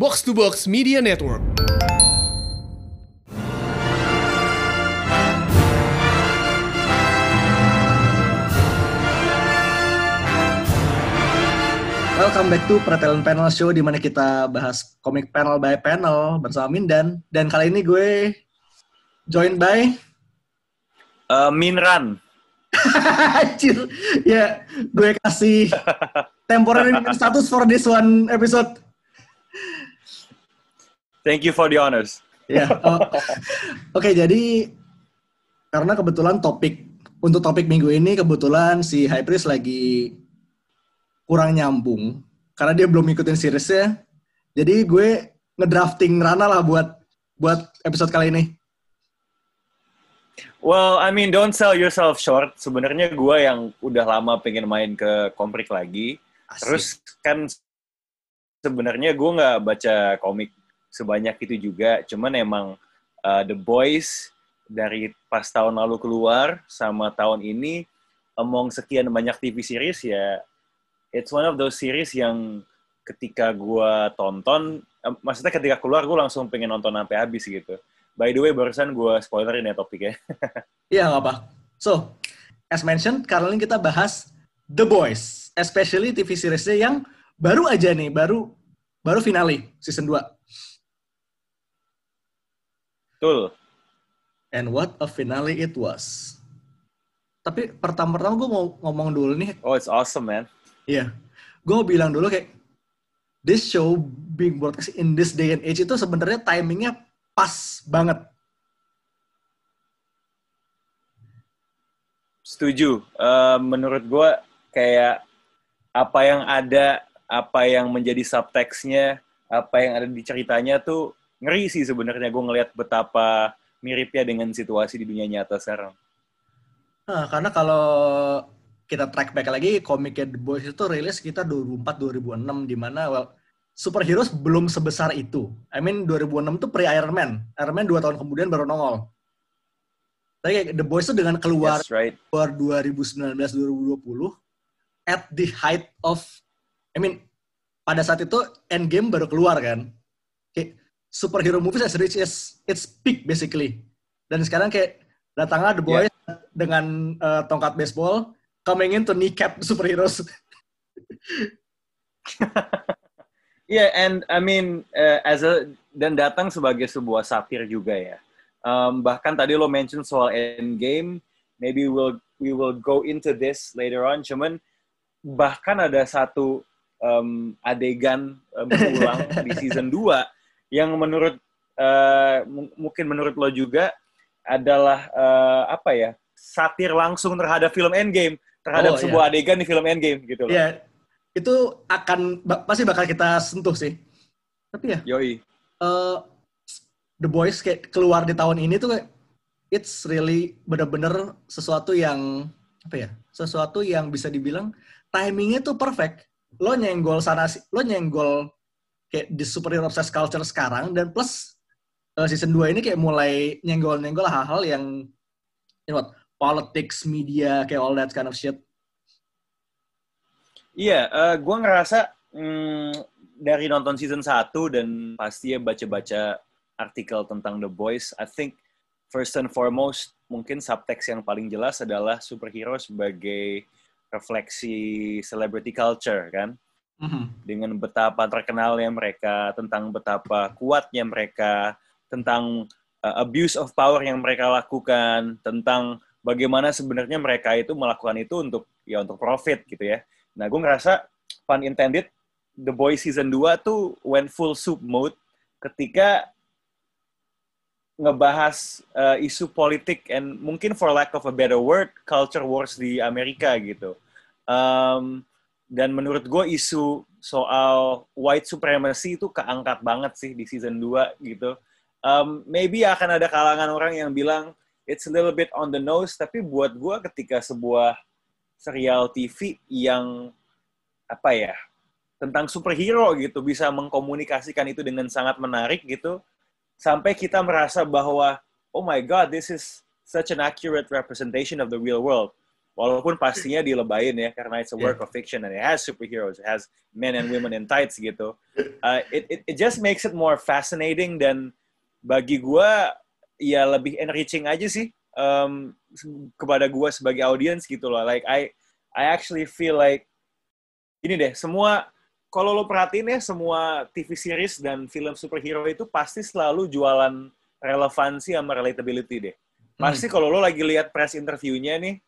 Box to Box Media Network. Welcome back to Pretelin Panel Show di mana kita bahas komik panel by panel bersama Mindan dan kali ini gue joined by Uh, Minran. Anjir. ya gue kasih temporary status for this one episode. Thank you for the honors. Ya. oh. Oke, jadi karena kebetulan topik untuk topik minggu ini kebetulan si High Priest lagi kurang nyambung karena dia belum ngikutin seriesnya. Jadi gue ngedrafting Rana lah buat buat episode kali ini. Well, I mean, don't sell yourself short. Sebenarnya gue yang udah lama pengen main ke komik lagi. Asik. Terus kan sebenarnya gue nggak baca komik sebanyak itu juga. Cuman emang uh, The Boys dari pas tahun lalu keluar sama tahun ini among sekian banyak TV series ya it's one of those series yang ketika gue tonton, maksudnya ketika keluar gue langsung pengen nonton sampai habis gitu. By the way, barusan gue spoilerin ya topiknya. Iya nggak apa. So, as mentioned, kali ini kita bahas The Boys, especially TV seriesnya yang baru aja nih, baru baru finale season 2. Betul. And what a finale it was. Tapi pertama-tama gue mau ngomong dulu nih, Oh, it's awesome, man. iya. Gue mau bilang dulu kayak, this show being broadcast in this day and age itu sebenarnya timingnya pas banget. Setuju. Eh, menurut gue kayak apa yang ada, apa yang menjadi subteksnya, apa yang ada di ceritanya tuh ngeri sih sebenarnya gue ngelihat betapa miripnya dengan situasi di dunia nyata sekarang. Nah, karena kalau kita track back lagi, komiknya The Boys itu rilis sekitar 2004-2006, di mana well, superheroes belum sebesar itu. I mean, 2006 itu pre-Iron Man. Iron Man 2 tahun kemudian baru nongol. Tapi kayak The Boys itu dengan keluar Yes, right. keluar 2019-2020 at the height of I mean pada saat itu Endgame baru keluar kan kayak superhero movies has reached its, its peak basically dan sekarang kayak datanglah The Boys dengan uh, tongkat baseball coming in to kneecap superheroes Yeah, and I mean uh, as a dan datang sebagai sebuah satir juga ya. Um, bahkan tadi lo mention soal Endgame, maybe we'll we will go into this later on. Cuman bahkan ada satu um, adegan um, ulang di season 2 yang menurut uh, mungkin menurut lo juga adalah uh, apa ya satir langsung terhadap film Endgame Oh, terhadap iya. sebuah adegan di film Endgame gitu loh. ya itu akan pasti bakal kita sentuh sih tapi ya Yoi. eh, The Boys kayak keluar di tahun ini tuh kayak it's really bener-bener sesuatu yang apa ya sesuatu yang bisa dibilang timingnya tuh perfect lo nyenggol sana si- lo nyenggol kayak di superhero obsessed culture sekarang dan plus eh, season 2 ini kayak mulai nyenggol-nyenggol hal-hal yang you know what, politics media kayak all that kind of shit. Iya, eh gue ngerasa mm, dari nonton season 1 dan pasti ya baca-baca artikel tentang The Boys, I think first and foremost mungkin subtext yang paling jelas adalah superhero sebagai refleksi celebrity culture kan, dengan betapa terkenalnya mereka, tentang betapa kuatnya mereka, tentang uh, abuse of power yang mereka lakukan, tentang bagaimana sebenarnya mereka itu melakukan itu untuk ya untuk profit gitu ya. Nah, gue ngerasa pun intended The Boys season 2 tuh went full soup mode ketika ngebahas uh, isu politik and mungkin for lack of a better word culture wars di Amerika gitu. Um, dan menurut gue isu soal white supremacy itu keangkat banget sih di season 2 gitu. Um, maybe akan ada kalangan orang yang bilang it's a little bit on the nose, tapi buat gue ketika sebuah serial TV yang apa ya tentang superhero gitu bisa mengkomunikasikan itu dengan sangat menarik gitu sampai kita merasa bahwa oh my god this is such an accurate representation of the real world Walaupun pastinya dilebayin ya karena it's a work Yeah. of fiction and it has superheroes, it has men and women in tights gitu. Uh, it, it it just makes it more fascinating dan bagi gua ya lebih enriching aja sih um, kepada gua sebagai audience gitu loh. Like I I actually feel like ini deh semua kalau lo perhatiin ya semua TV series dan film superhero itu pasti selalu jualan relevansi sama relatability deh. Pasti kalau lo lagi lihat press interviewnya nih,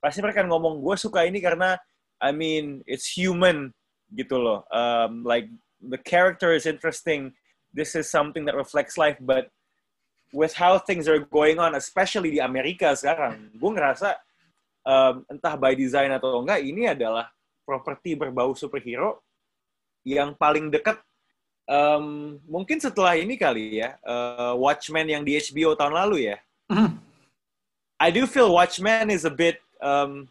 pasti mereka ngomong gue suka ini karena I mean it's human gitu loh. Um, like the character is interesting. This is something that reflects life, but with how things are going on, especially di Amerika sekarang, gue ngerasa um, entah by design atau enggak, ini adalah properti berbau superhero yang paling dekat um, mungkin setelah ini kali ya uh, Watchmen yang di HBO tahun lalu ya. Mhm. I do feel Watchmen is a bit um,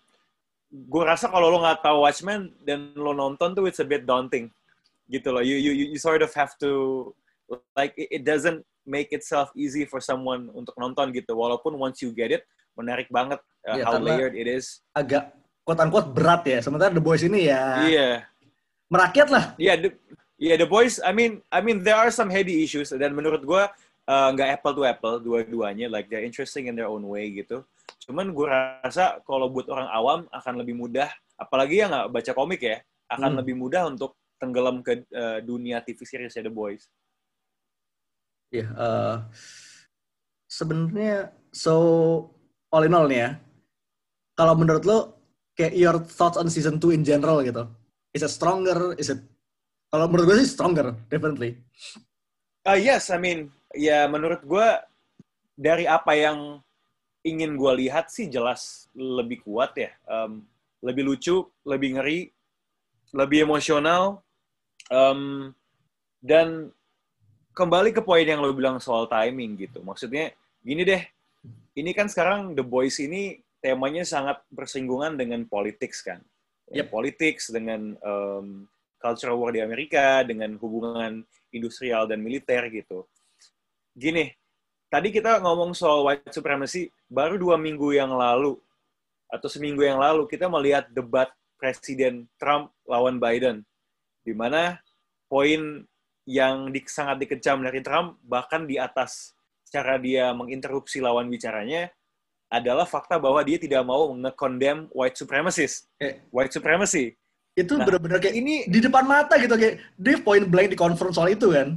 gue rasa kalau lo nggak tahu Watchmen dan lo nonton tuh it's a bit daunting gitu loh. You you you sort of have to like it doesn't make itself easy for someone untuk nonton gitu. Walaupun once you get it menarik banget uh, Iya, how layered it is. Agak quote unquote berat ya. Sementara The Boys ini ya Iya. merakyat lah. Yeah, the, yeah, the boys. I mean, I mean, there are some heady issues dan menurut gue uh, nggak apple to apple dua-duanya. Like they're interesting in their own way gitu. Cuman gue rasa kalau buat orang awam akan lebih mudah, apalagi yang nggak baca komik ya, akan Hmm. lebih mudah untuk tenggelam ke uh, dunia TV series ya The Boys. Iya, eh, sebenarnya so all in all nih ya. Kalau menurut lo kayak your thoughts on season 2 in general gitu. Is it stronger? Is it kalau menurut gue sih stronger, definitely. Uh, yes, I mean, ya menurut gue dari apa yang ingin gue lihat sih jelas lebih kuat ya. Um, lebih lucu, lebih ngeri, lebih emosional. Um, dan kembali ke poin yang lo bilang soal timing gitu. Maksudnya gini deh, ini kan sekarang The Boys ini temanya sangat bersinggungan dengan politics kan. Ya, Yep. politics dengan um, cultural war di Amerika, dengan hubungan industrial dan militer gitu. Gini, tadi kita ngomong soal white supremacy baru dua minggu yang lalu atau seminggu yang lalu kita melihat debat Presiden Trump lawan Biden, di mana poin yang di, sangat dikecam dari Trump bahkan di atas cara dia menginterupsi lawan bicaranya adalah fakta bahwa dia tidak mau nge-condemn white supremacists, Eh. white supremacy. Itu Nah, bener-bener kayak Ini di depan mata gitu kayak dia point blank di konfront soal itu kan.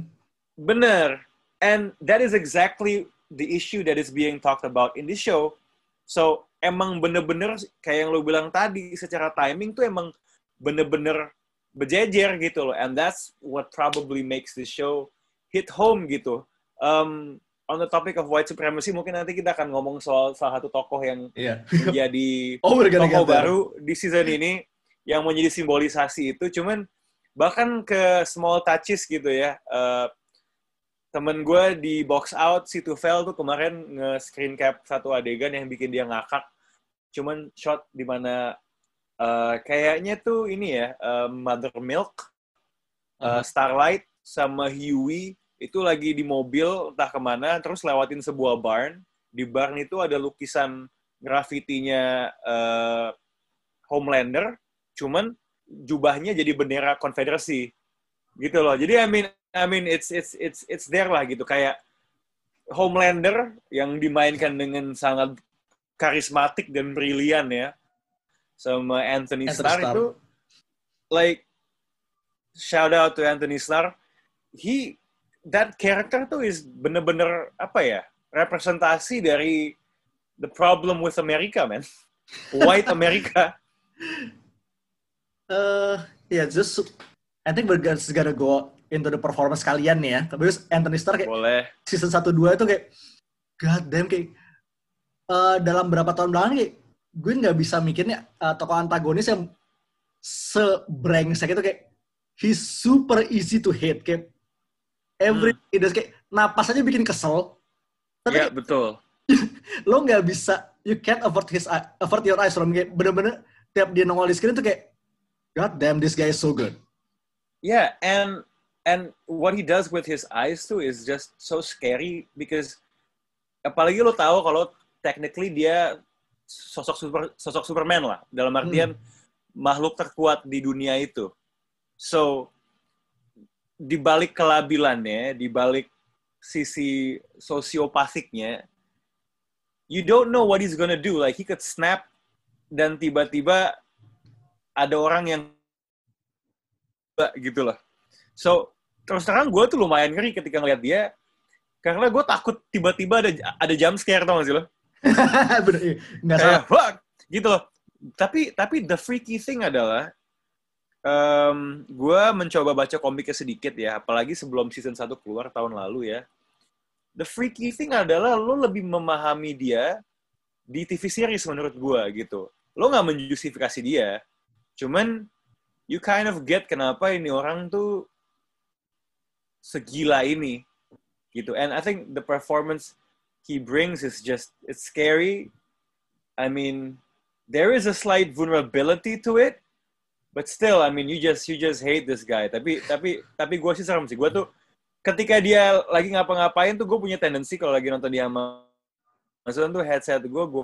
Bener. And that is exactly the issue that is being talked about in this show. So, emang bener-bener kayak yang lo bilang tadi, secara timing tuh emang bener-bener berjejer gitu loh. And that's what probably makes this show hit home gitu. Um, on the topic of white supremacy, mungkin nanti kita akan ngomong soal salah satu tokoh yang Iya. menjadi Oh, tokoh baru di season ini yang menjadi simbolisasi itu cuman bahkan ke small touches gitu ya eh, temen gue di box out si Tufel tuh kemarin nge-screen cap satu adegan yang bikin dia ngakak. Cuman shot di mana eh, kayaknya tuh ini ya eh, Mother Milk Uh-huh. Starlight sama Huey itu lagi di mobil entah ke mana terus lewatin sebuah barn. Di barn itu ada lukisan grafitinya eh, Homelander. Cuman jubahnya jadi bendera konfederasi. Gitu loh. Jadi I mean I mean it's it's it's it's there lah gitu. Kayak Homelander yang dimainkan dengan sangat karismatik dan brilian ya sama Anthony, Anthony Starr, Starr. itu like shout out to Anthony Starr. He that character tuh is bener-bener apa ya representasi dari the problem with America man. White America. Eh, ya just I think we're just gonna go into the performance kalian nih ya. Tapi Anthony Starr kayak boleh. season 1 2 itu kayak god damn kayak eh, dalam berapa tahun belakang kayak gue nggak bisa mikirnya eh, tokoh antagonis yang sebrengsek itu kayak he's super easy to hate kayak every does kayak napas aja bikin kesel. Tapi ya betul. lo nggak bisa you can't avert his eye- avert your eyes from kayak bener-bener tiap dia nongol di screen tuh kayak god damn this guy is so good. Yeah, and and what he does with his eyes too is just so scary because apalagi lo tahu kalau technically dia sosok super sosok Superman lah dalam artian makhluk terkuat di dunia itu. So di balik kelabilannya, di balik sisi sosiopatiknya, you don't know what he's gonna do. Like he could snap dan tiba-tiba ada orang yang gitu loh. So terus terang gue tuh lumayan ngeri ketika ngeliat dia karena gue takut tiba-tiba ada ada jump scare tau gak sih lo? Bener, iya. nggak salah. "Wah!" gitu loh. Tapi tapi the freaky thing adalah um, gue mencoba baca komiknya sedikit ya, apalagi sebelum season 1 keluar tahun lalu ya. The freaky thing adalah lo lebih memahami dia di TV series menurut gue gitu. Lo nggak menjustifikasi dia, cuman you kind of get kenapa ini orang tuh segila ini gitu. And I think the performance he brings is just it's scary. I mean, there is a slight vulnerability to it, but still, I mean, you just you just hate this guy. Tapi tapi tapi gue sih serem sih. Gue tuh ketika dia lagi ngapa-ngapain tuh gue punya tendensi kalau lagi nonton dia maksudnya tuh headset gue gue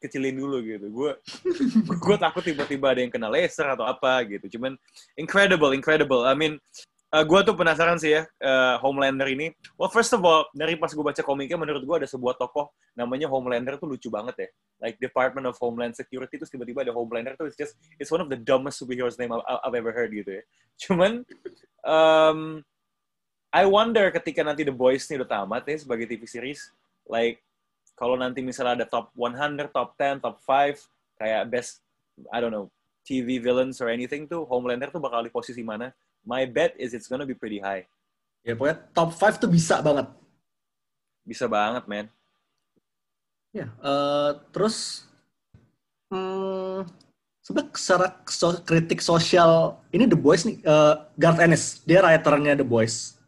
kecilin dulu gitu. Gue gue takut tiba-tiba ada yang kena laser atau apa gitu. Cuman incredible, incredible. I mean, uh, gue tuh penasaran sih ya uh, Homelander ini. Well, first of all, dari pas gue baca komiknya, menurut gue ada sebuah tokoh namanya Homelander tuh lucu banget ya. Like Department of Homeland Security terus tiba-tiba ada Homelander tuh it's just it's one of the dumbest superheroes name I've, I've ever heard gitu ya. Cuman um, I wonder ketika nanti The Boys ini udah tamat ya sebagai TV series, like kalau nanti misalnya ada top 100, top 10, top 5, kayak best, I don't know, TV villains or anything tuh, Homelander tuh bakal di posisi mana? My bet is it's gonna be pretty high. Ya pokoknya top 5 tuh bisa banget. Bisa banget, man. Ya, eh, terus hmm, sebenarnya secara so- kritik sosial ini The Boys nih, eh, Garth Ennis, dia writernya The Boys.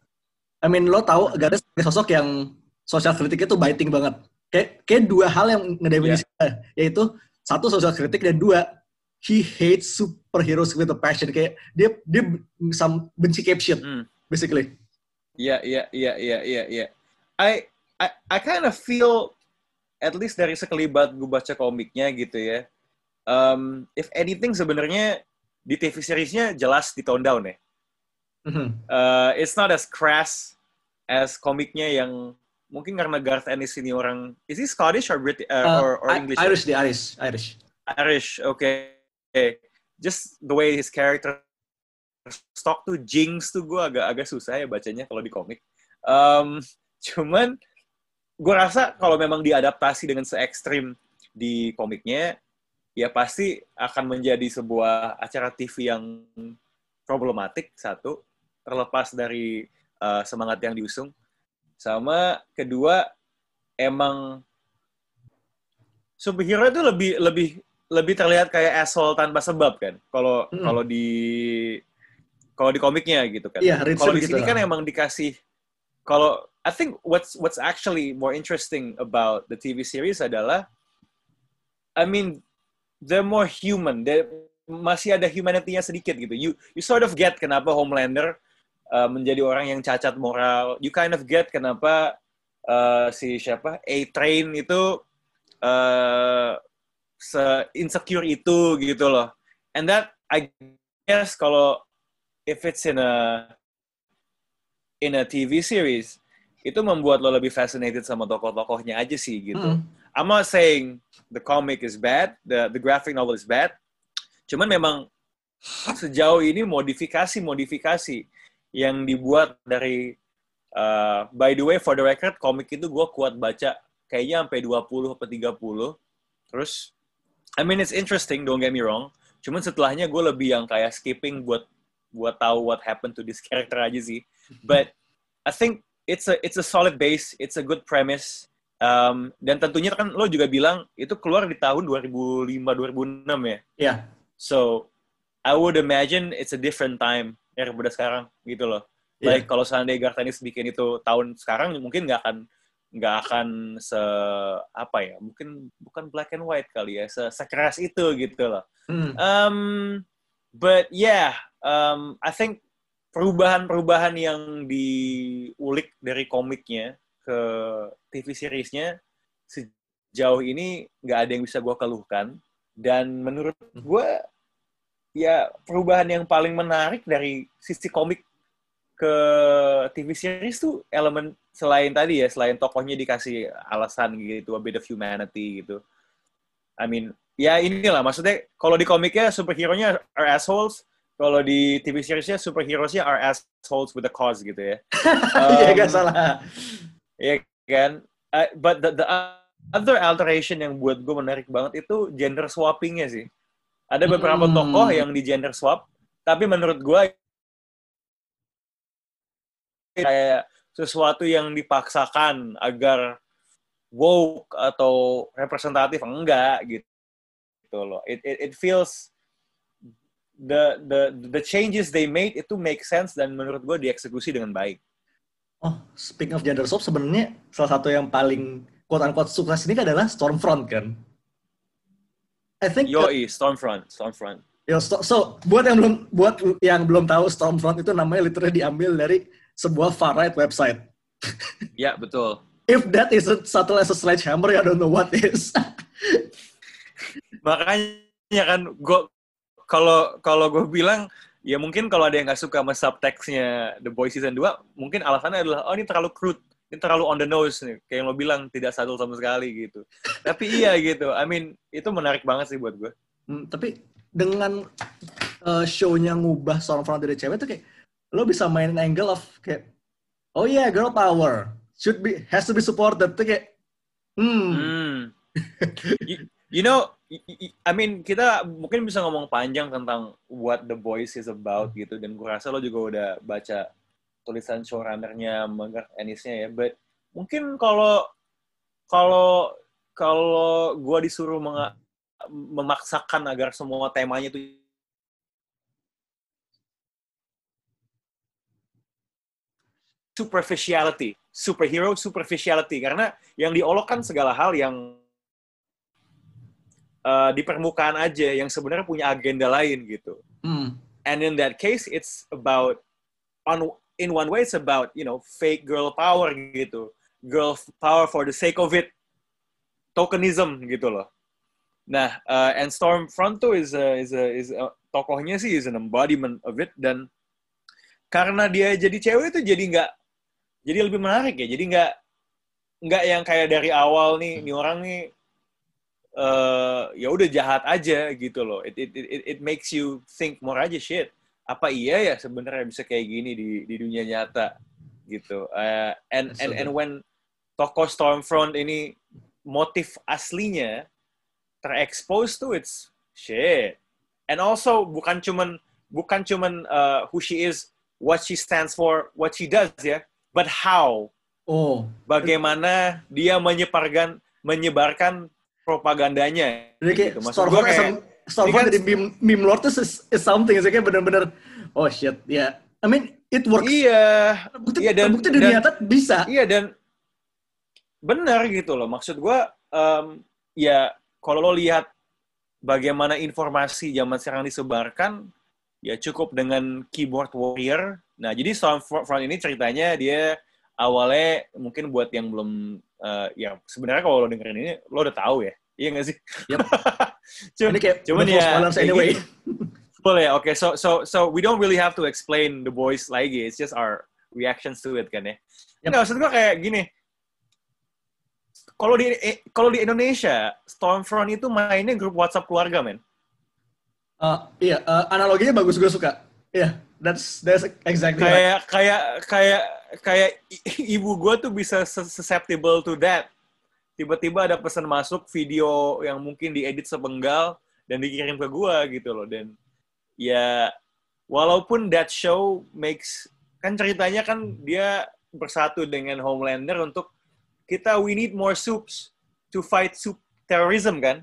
I mean lo tahu Garth sebagai sosok yang sosial kritiknya tuh biting banget. Kayak, kayak dua hal yang ngedefinisi yaitu satu sosial kritik dan dua he hates superheroes with a passion. Kayak dia dia sam- benci caption Hmm. basically. Iya, iya, iya, iya, iya, iya. I, I, I kind of feel, at least dari sekelibat gue baca komiknya gitu ya, um, if anything sebenarnya di TV seriesnya jelas di tone down ya. Mhm. Uh, it's not as crass as komiknya yang mungkin karena Garth Ennis ini orang, is he Scottish or British uh, Uh, or, or English? Irish di Irish, Irish. Irish, okay. okay. Just the way his character stock tuh Jinx tuh gue agak agak susah ya bacanya kalau di komik. Um, cuman gue rasa kalau memang diadaptasi dengan se ekstrim di komiknya, ya pasti akan menjadi sebuah acara TV yang problematik satu, terlepas dari uh, semangat yang diusung. Sama kedua, emang superhero itu lebih lebih lebih terlihat kayak asshole tanpa sebab kan? Kalau Hmm. kalau di kalau di komiknya gitu kan? Richard kalau di gitu sini lah. kan emang dikasih kalau I think what's what's actually more interesting about the TV series adalah I mean they're more human. They masih ada humanity-nya sedikit gitu. You you sort of get kenapa Homelander uh, menjadi orang yang cacat moral. You kind of get kenapa uh, si siapa? A Train itu uh, se insecure itu gitu loh and that I guess kalau if it's in a in a TV series itu membuat lo lebih fascinated sama tokoh-tokohnya aja sih gitu. Mm. I'm not saying the comic is bad, the the graphic novel is bad. Cuman memang sejauh ini modifikasi-modifikasi yang dibuat dari uh, by the way for the record komik itu gue kuat baca kayaknya sampai 20 atau 30. Terus I mean it's interesting, don't get me wrong. Cuman setelahnya gue lebih yang kayak skipping buat buat tahu what happened to this character aja sih. But I think it's a it's a solid base, it's a good premise. Um, dan tentunya kan lo juga bilang itu keluar di tahun 2005 2006 ya. Iya. So I would imagine it's a different time daripada sekarang gitu loh. Iya. Like kalau seandainya Gartanis bikin itu tahun sekarang mungkin nggak akan nggak akan se apa ya mungkin bukan black and white kali ya se sekeras itu gitu loh. Mm. Um, but yeah, um, I think perubahan-perubahan yang diulik dari komiknya ke TV seriesnya sejauh ini nggak ada yang bisa gue keluhkan. Dan menurut gue, ya perubahan yang paling menarik dari sisi komik ke TV series tuh elemen selain tadi ya, selain tokohnya dikasih alasan gitu, a bit of humanity gitu. I mean, ya inilah maksudnya kalau di komiknya superhero-nya are assholes, kalau di TV seriesnya superhero-nya are assholes with a cause gitu ya. Iya Um, gak salah. Iya kan? Uh, but the, the other alteration yang buat gue menarik banget itu gender swappingnya sih. Ada beberapa Hmm. tokoh yang di gender swap, tapi menurut gue kayak sesuatu yang dipaksakan agar woke atau representatif enggak gitu, gitu loh. It, it it feels the the the changes they made itu make sense dan menurut gue dieksekusi dengan baik. Oh, speaking of gender swap, sebenarnya salah satu yang paling quote-unquote sukses ini adalah Stormfront kan? I think Yoi, Stormfront, Stormfront. Yo, so, so, buat yang belum buat yang belum tahu Stormfront itu namanya literally diambil dari sebuah far right website. Ya, betul. If that isn't subtle as a sledgehammer, I don't know what is. Makanya kan gue kalau kalau gue bilang ya mungkin kalau ada yang nggak suka sama subtextnya The Boys season 2, mungkin alasannya adalah oh ini terlalu crude, ini terlalu on the nose nih, kayak yang lo bilang tidak subtle sama sekali gitu. Tapi iya gitu, I mean itu menarik banget sih buat gue. Hmm, tapi dengan uh, show-nya ngubah Stormfront dari cewek tuh kayak lo bisa mainin angle of kayak oh yeah girl power. Should be has to be supported. Tuh kayak hmm. Hmm. you, you know, I mean kita mungkin bisa ngomong panjang tentang what The Boys is about gitu. Dan gue rasa lo juga udah baca tulisan showrunnernya Megar Anisnya ya, but mungkin kalau kalau kalau gue disuruh memaksakan agar semua temanya itu superficiality, superhero superficiality karena yang diolokkan segala hal yang uh, di permukaan aja yang sebenarnya punya agenda lain gitu. hmm And in that case it's about on in one way it's about, you know, fake girl power gitu. Girl power for the sake of it. Tokenism gitu loh. Nah, uh, and Stormfront tuh is a, is a, is a, tokohnya sih is an embodiment of it dan karena dia jadi cewek itu jadi nggak jadi lebih menarik ya. Jadi nggak nggak yang kayak dari awal nih, nih orang nih eh ya udah jahat aja gitu loh. It, it it it makes you think more aja shit. Apa iya ya sebenarnya bisa kayak gini di di dunia nyata gitu. Eh, and and and when tokoh Stormfront ini motif aslinya terekspos tuh it's shit. And also bukan cuman bukan cuman uh, who she is, what she stands for, what she does ya, but how oh bagaimana dia menyebarkan menyebarkan propagandanya. jadi kayak gitu. Maksud a- kayak- ini kan- jadi meme, meme lord tuh is, is something is kayak bener-bener oh shit ya yeah. I mean it works Iya, terbukti, iya, dan- terbukti dunia dan- bisa iya dan benar gitu loh. Maksud gua em, ya kalau lo lihat bagaimana informasi zaman sekarang disebarkan, ya cukup dengan keyboard warrior. Nah, jadi Stormfront ini ceritanya dia awalnya mungkin buat yang belum eh, ya sebenarnya kalau lo dengerin ini lo udah tahu ya. Iya nggak sih? Yep. Cum- ini kayak cuman ya anyway gitu. Ya. Oke, so so so we don't really have to explain the boys lagi. It's just our reactions to it kan ya. Yep. Nggak, maksud gue kayak gini. Kalau di eh, kalau di Indonesia, Stormfront itu mainnya grup WhatsApp keluarga, men. Uh, iya, uh, analoginya bagus gue suka. Iya, that's that's exactly right. Kayak kayak kayak kayak i- ibu gue tuh bisa sus- susceptible to that. Tiba-tiba ada pesan masuk video yang mungkin diedit sepenggal dan dikirim ke gue gitu loh. Dan ya walaupun that show makes kan ceritanya kan dia bersatu dengan Homelander untuk kita we need more soups to fight soup terrorism kan.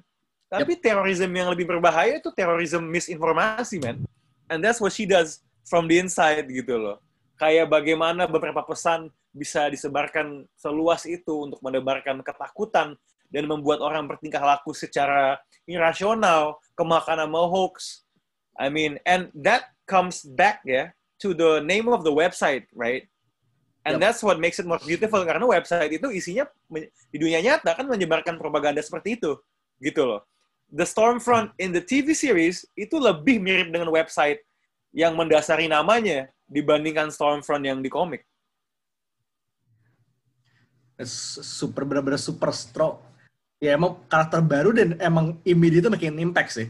Tapi terorisme yang lebih berbahaya itu terorisme misinformasi, man. And that's what she does from the inside gitu loh. Kayak bagaimana beberapa pesan bisa disebarkan seluas itu untuk menebarkan ketakutan dan membuat orang bertingkah laku secara irasional, kemakan sama hoax. I mean, and that comes back ya to the name of the website, right? And Yep. that's what makes it more beautiful karena website itu isinya di dunia nyata kan menyebarkan propaganda seperti itu, gitu loh. The Stormfront in the TV series itu lebih mirip dengan website yang mendasari namanya dibandingkan Stormfront yang di komik. Super bener-bener super strong. Ya emang karakter baru dan emang immediate itu makin impact sih.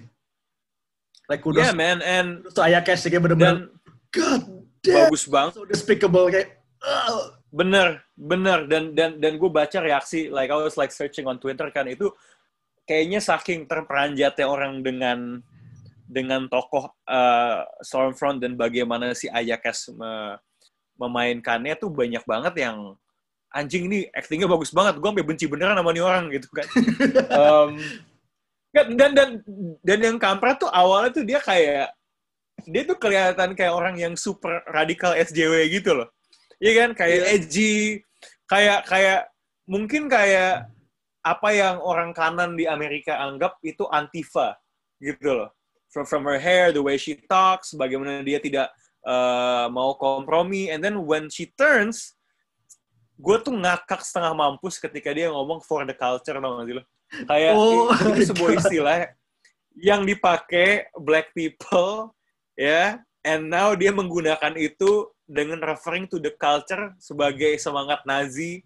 Like kudos Yeah man, and to Ayakash sih kayak bener-bener God damn bagus banget. so despicable kayak "Ugh." Bener, bener. Dan dan dan gue baca reaksi, like I was like searching on Twitter kan itu kayaknya saking terperanjatnya orang dengan dengan tokoh uh, Stormfront dan bagaimana si Ayakas me- memainkannya tuh banyak banget yang anjing ini actingnya bagus banget. Gue sampai benci beneran sama nih orang gitu kan. Um, dan dan dan yang kampret tuh awalnya tuh dia kayak dia tuh kelihatan kayak orang yang super radikal SJW gitu loh. Iya kan kayak Iya. edgy, kayak kayak mungkin kayak apa yang orang kanan di Amerika anggap itu antifa gitu loh. From from her hair, the way she talks, bagaimana dia tidak uh, mau kompromi, and then when she turns, gue tuh ngakak setengah mampus ketika dia ngomong for the culture, tau gak sih lo? Kayak Oh itu my sebuah istilah yang dipakai black people, ya, and now dia menggunakan itu dengan referring to the culture sebagai semangat Nazi,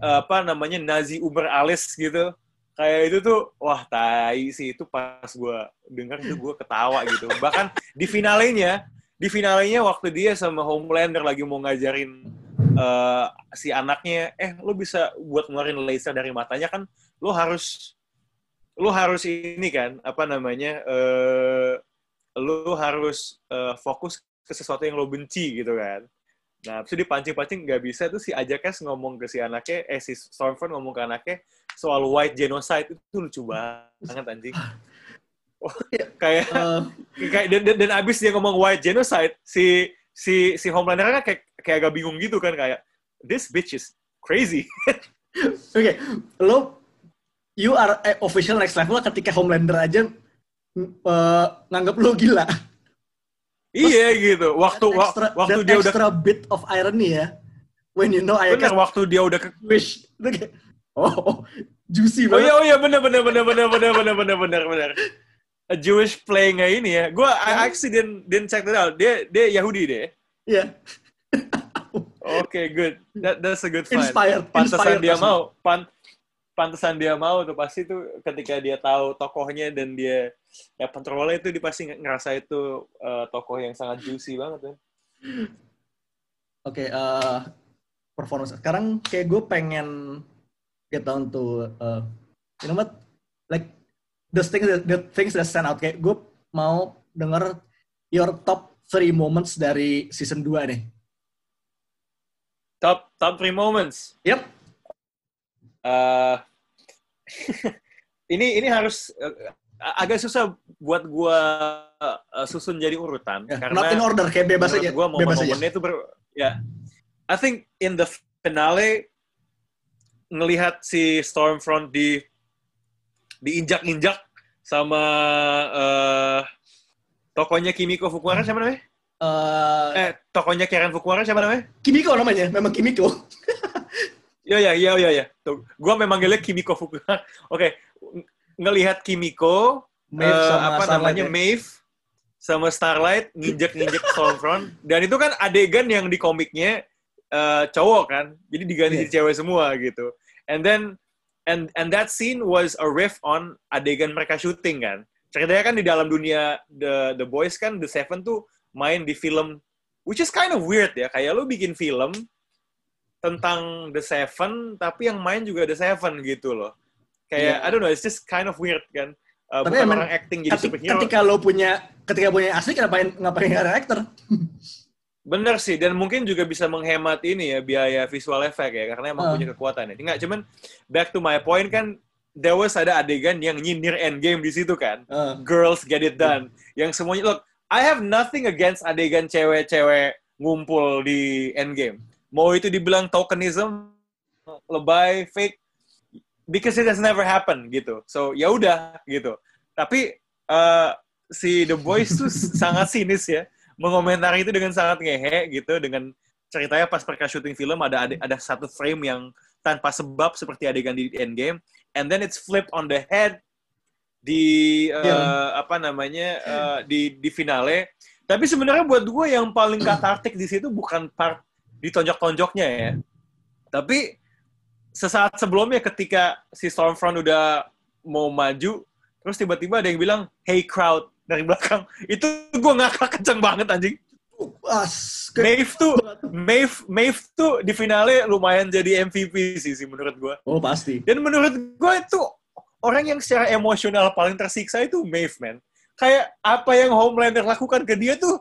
apa namanya Nazi uber alis gitu. Kayak itu tuh, wah tai sih itu pas gue denger itu gue ketawa gitu. Bahkan di finalenya, di finalenya waktu dia sama Homelander lagi mau ngajarin eh, si anaknya, eh lu bisa buat ngeluarin laser dari matanya kan, lu harus lu harus ini kan, apa namanya, eh lu harus eh, fokus ke sesuatu yang lo benci gitu kan. Nah, terus dipancing-pancing nggak bisa tuh si Ajax ngomong ke si anaknya, eh si Stormfront ngomong ke anaknya soal white genocide itu lucu banget anjing. Oh, kayak Eh, kayak dan, dan, dan abis dia ngomong white genocide, si si si Homelander kan kayak kayak agak bingung gitu kan kayak this bitch is crazy. Oke, lo you are official next level ketika Homelander aja eh, nganggap lo gila. Iya gitu. Waktu That extra, waktu that dia udah extra bit of irony ya. When you know I bener waktu dia udah ke wish. Oh, oh, juicy Oh banget. iya, oh iya, bener, bener, bener, bener, bener, bener, bener, bener, bener. A Jewish playing ini ya. Gue I actually didn't, didn't check that out. Dia, dia Yahudi deh. Iya. Oke, good. That, that's a good find. Inspired. Pantesan inspired dia mau. Pan, pantesan dia mau tuh pasti tuh ketika dia tahu tokohnya dan dia ya kontrolnya itu dia pasti ngerasa itu eh, tokoh yang sangat juicy banget ya. Oke, eh performance. Sekarang kayak gue pengen get down to, uh, you know what, like the things that, the things that stand out. Kayak gue mau denger your top three moments dari season 2 nih. Top top three moments. Yep. Eh, ini ini harus agak susah buat gua eh, susun jadi urutan Ya, karena not in order, kayak bebas aja. gua bebas aja. momen-momennya itu ber ya I think in the finale ngelihat si Stormfront di diinjak-injak sama eh tokonya Kimiko Fukuhara siapa namanya? Eh, Eh, tokonya Karen Fukuhara siapa namanya? Kimiko namanya, memang Kimiko. Ya ya ya ya ya. Gua memang manggilnya Kimiko Fukuhara. Oke, ng- ngelihat Kimiko Maeve sama apa Starlight namanya ya. Maeve sama Starlight nginjek-nginjek Stormfront dan itu kan adegan yang di komiknya eh, cowok kan. Jadi diganti jadi cewek semua gitu. And then and and that scene was a riff on adegan mereka syuting kan. Ceritanya kan di dalam dunia The The Boys kan The Seven tuh main di film which is kind of weird ya. Kayak lu bikin film tentang The Seven tapi yang main juga The Seven gitu loh. Kayak Iya. I don't know, it's just kind of weird kan. Uh, Tapi bukan emang orang acting jadi Ketika, superhero. ketika lo punya, ketika punya asli, ngapain ngapain ada actor? Bener sih, dan mungkin juga bisa menghemat ini ya biaya visual effect ya, karena emang Ah. punya kekuatan ya. Nggak, cuman back to my point kan, there was ada adegan yang nyindir endgame di situ kan. Eh, Girls get it done. Yang semuanya, look, I have nothing against adegan cewek-cewek ngumpul di endgame. Mau itu dibilang tokenism, lebay, fake, because it has never happened gitu. So ya udah gitu. Tapi eh, si The Boys tuh sangat sinis ya, mengomentari itu dengan sangat ngehe gitu, dengan ceritanya pas mereka syuting film ada ada, ada satu frame yang tanpa sebab seperti adegan di Endgame, and then it's flipped on the head di uh, Iya. apa namanya uh, di di finale. Tapi sebenarnya buat gue yang paling katartik di situ bukan part ditonjok-tonjoknya ya. Tapi sesaat sebelumnya ketika si Stormfront udah mau maju, terus tiba-tiba ada yang bilang, "Hey crowd" dari belakang. Itu gue ngakak kenceng banget anjing. As, Maeve tuh, Maeve, Maeve tuh di finale lumayan jadi MVP sih, sih menurut gue. oh pasti. Dan menurut gue itu orang yang secara emosional paling tersiksa itu Maeve, man. Kayak apa yang Homelander lakukan ke dia tuh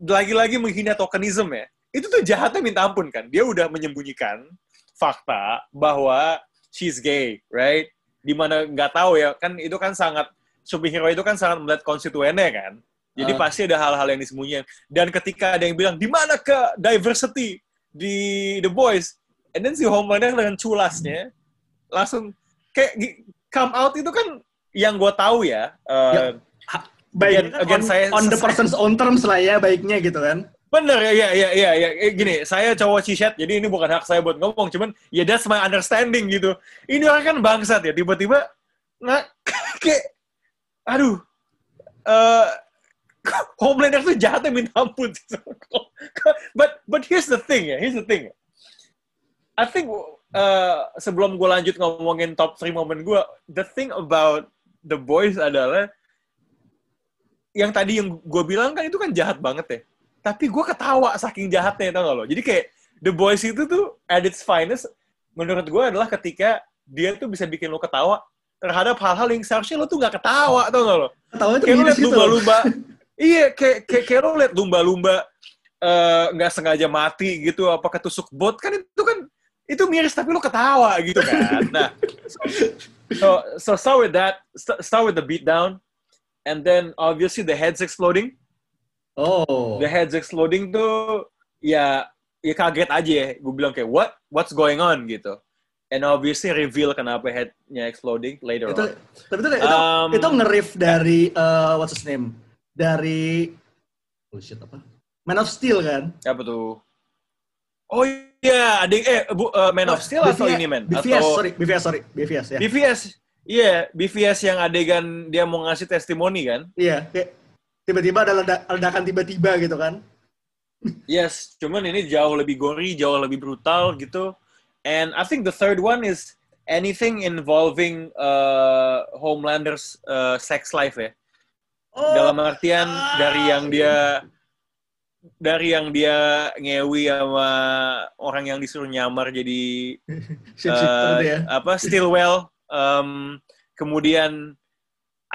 lagi-lagi menghina tokenism ya. Itu tuh jahatnya minta ampun kan. Dia udah menyembunyikan fakta bahwa she's gay, right? Di mana nggak tahu ya, kan itu kan sangat superhero itu kan sangat melihat konstituennya kan. Jadi Ah. pasti ada hal-hal yang disembunyikan. Dan ketika ada yang bilang, di mana ke diversity di The Boys? And then si Homelander dengan culasnya langsung kayak come out itu kan yang gue tahu ya. uh, Ya. Kan Again, on, saya- on the person's own terms lah ya baiknya gitu kan. Bener ya, ya, ya, ya, ya. Eh, Gini, saya cowok cishet, jadi ini bukan hak saya buat ngomong, cuman ya that's my understanding gitu. Ini orang kan bangsat ya, tiba-tiba nggak kayak, aduh, eh Homelander tuh jahatnya minta ampun. but but here's the thing ya, here's the thing. I think eh, sebelum gue lanjut ngomongin top 3 momen gue, the thing about The Boys adalah yang tadi yang gue bilang kan itu kan jahat banget ya. Tapi gue ketawa saking jahatnya, tau gak lo? Jadi kayak The Boys itu tuh at its finest, menurut gue adalah ketika dia tuh bisa bikin lo ketawa terhadap hal-hal yang seharusnya lo tuh gak ketawa, tau gak lo? Tahu itu Kayak lo liat situ. lumba-lumba, iya kayak, kayak, kayak lo liat lumba-lumba eh, nggak sengaja mati gitu, apa ketusuk bot, kan itu kan itu miris tapi lo ketawa gitu kan. Nah, so so start with that, St- start with the beatdown, and then obviously the heads exploding Oh. the heads exploding tuh ya ya kaget aja ya. Gue bilang kayak what what's going on gitu. And obviously reveal kenapa headnya exploding later itu on. tapi itu itu, Um, itu nge-riff dari uh, what's his name? Dari oh shit apa? Man of Steel kan? Apa tuh? Oh iya, adik eh bu, uh, Man of Steel atau BVS ini man? BVS, atau sorry, BVS, sorry, BVS ya. BVS. Iya, BVS yang adegan dia mau ngasih testimoni kan? Iya, kayak tiba-tiba ada leda- ledakan tiba-tiba gitu kan. Yes, cuman ini jauh lebih gory, jauh lebih brutal gitu. And I think the third one is anything involving uh, Homelander's uh, sex life ya. Oh, Dalam artian ah. dari yang dia dari yang dia ngewi sama orang yang disuruh nyamar jadi uh, itu ya. apa Stillwell um, kemudian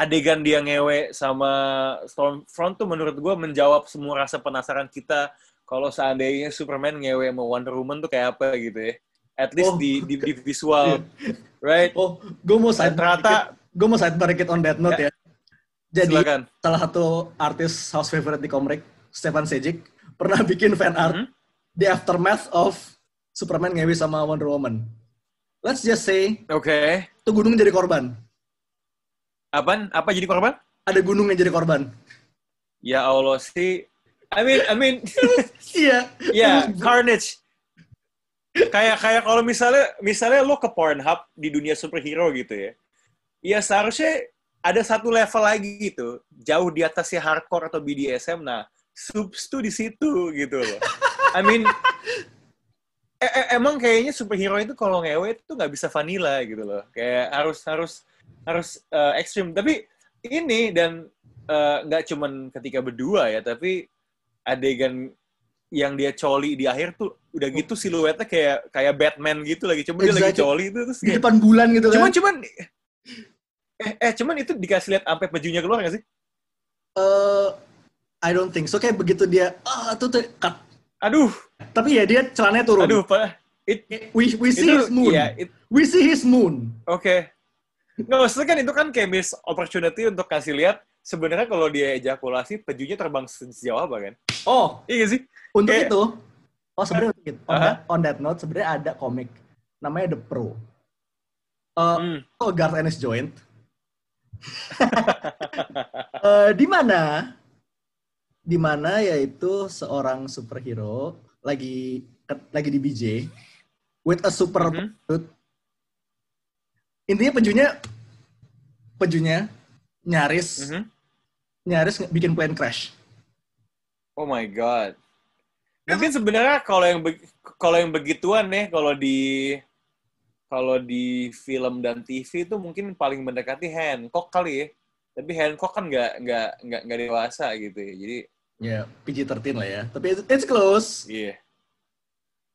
adegan dia ngewe sama Stormfront tuh menurut gue menjawab semua rasa penasaran kita kalau seandainya Superman ngewe sama Wonder Woman tuh kayak apa gitu ya at least Oh. di, di di visual right Oh, gue mau side ternyata gue mau side dikit on that note ya. Jadi silakan salah satu artis house favorite di Komrek, Stefan Sejic, pernah bikin fan art Mhm. the aftermath of Superman ngewi sama Wonder Woman. Let's just say oke tuh gunung jadi korban. Apaan? Apa jadi korban? Ada gunung yang jadi korban. ya Allah sih. I mean I mean. Iya. ya carnage. Kayak kayak kalau misalnya misalnya lo ke Pornhub di dunia superhero gitu ya. Ya seharusnya ada satu level lagi gitu. Jauh di atasnya hardcore atau BDSM nah subs tuh di situ gitu loh. I mean e- e- emang kayaknya superhero itu kalau ngewe itu nggak bisa vanilla gitu loh. Kayak harus harus harus eh, ekstrim tapi ini dan eh, nggak cuman ketika berdua ya tapi adegan yang dia coli di akhir tuh udah gitu siluetnya kayak kayak Batman gitu lagi cuma dia lagi Exactly. coli itu terus Di kayak depan bulan gitu kan. cuman cuman eh eh cuman itu dikasih lihat sampai bajunya keluar gak sih Eh, I don't think so. Kayak begitu dia, ah tuh tuh cut. aduh Tapi ya dia celananya turun. aduh pak it, We, we see itu his moon. ya it- We see his moon. Oke. Nggak, maksudnya kan itu kan kayak miss opportunity untuk kasih lihat sebenarnya kalau dia ejakulasi pejunya terbang sejauh apa kan? Oh, Iya sih? untuk Kayak- itu. Oh sebenarnya itu. On, that, on that note sebenarnya ada komik namanya The Pro. Eh, Hmm. Oh, Garth Ennis Joint. Eh, di mana? Di mana yaitu seorang superhero lagi lagi di BJ with a super Mhm. Intinya pejunya pejunya nyaris Mhm. nyaris bikin plane crash. Oh my god. Mungkin sebenarnya kalau yang kalau yang begituan nih kalau di kalau di film dan TV itu mungkin paling mendekati Hancock kali ya. Tapi Hancock kan nggak nggak nggak nggak dewasa gitu ya. Jadi Ya, PG-13 lah ya. Tapi it's, it's close. iya.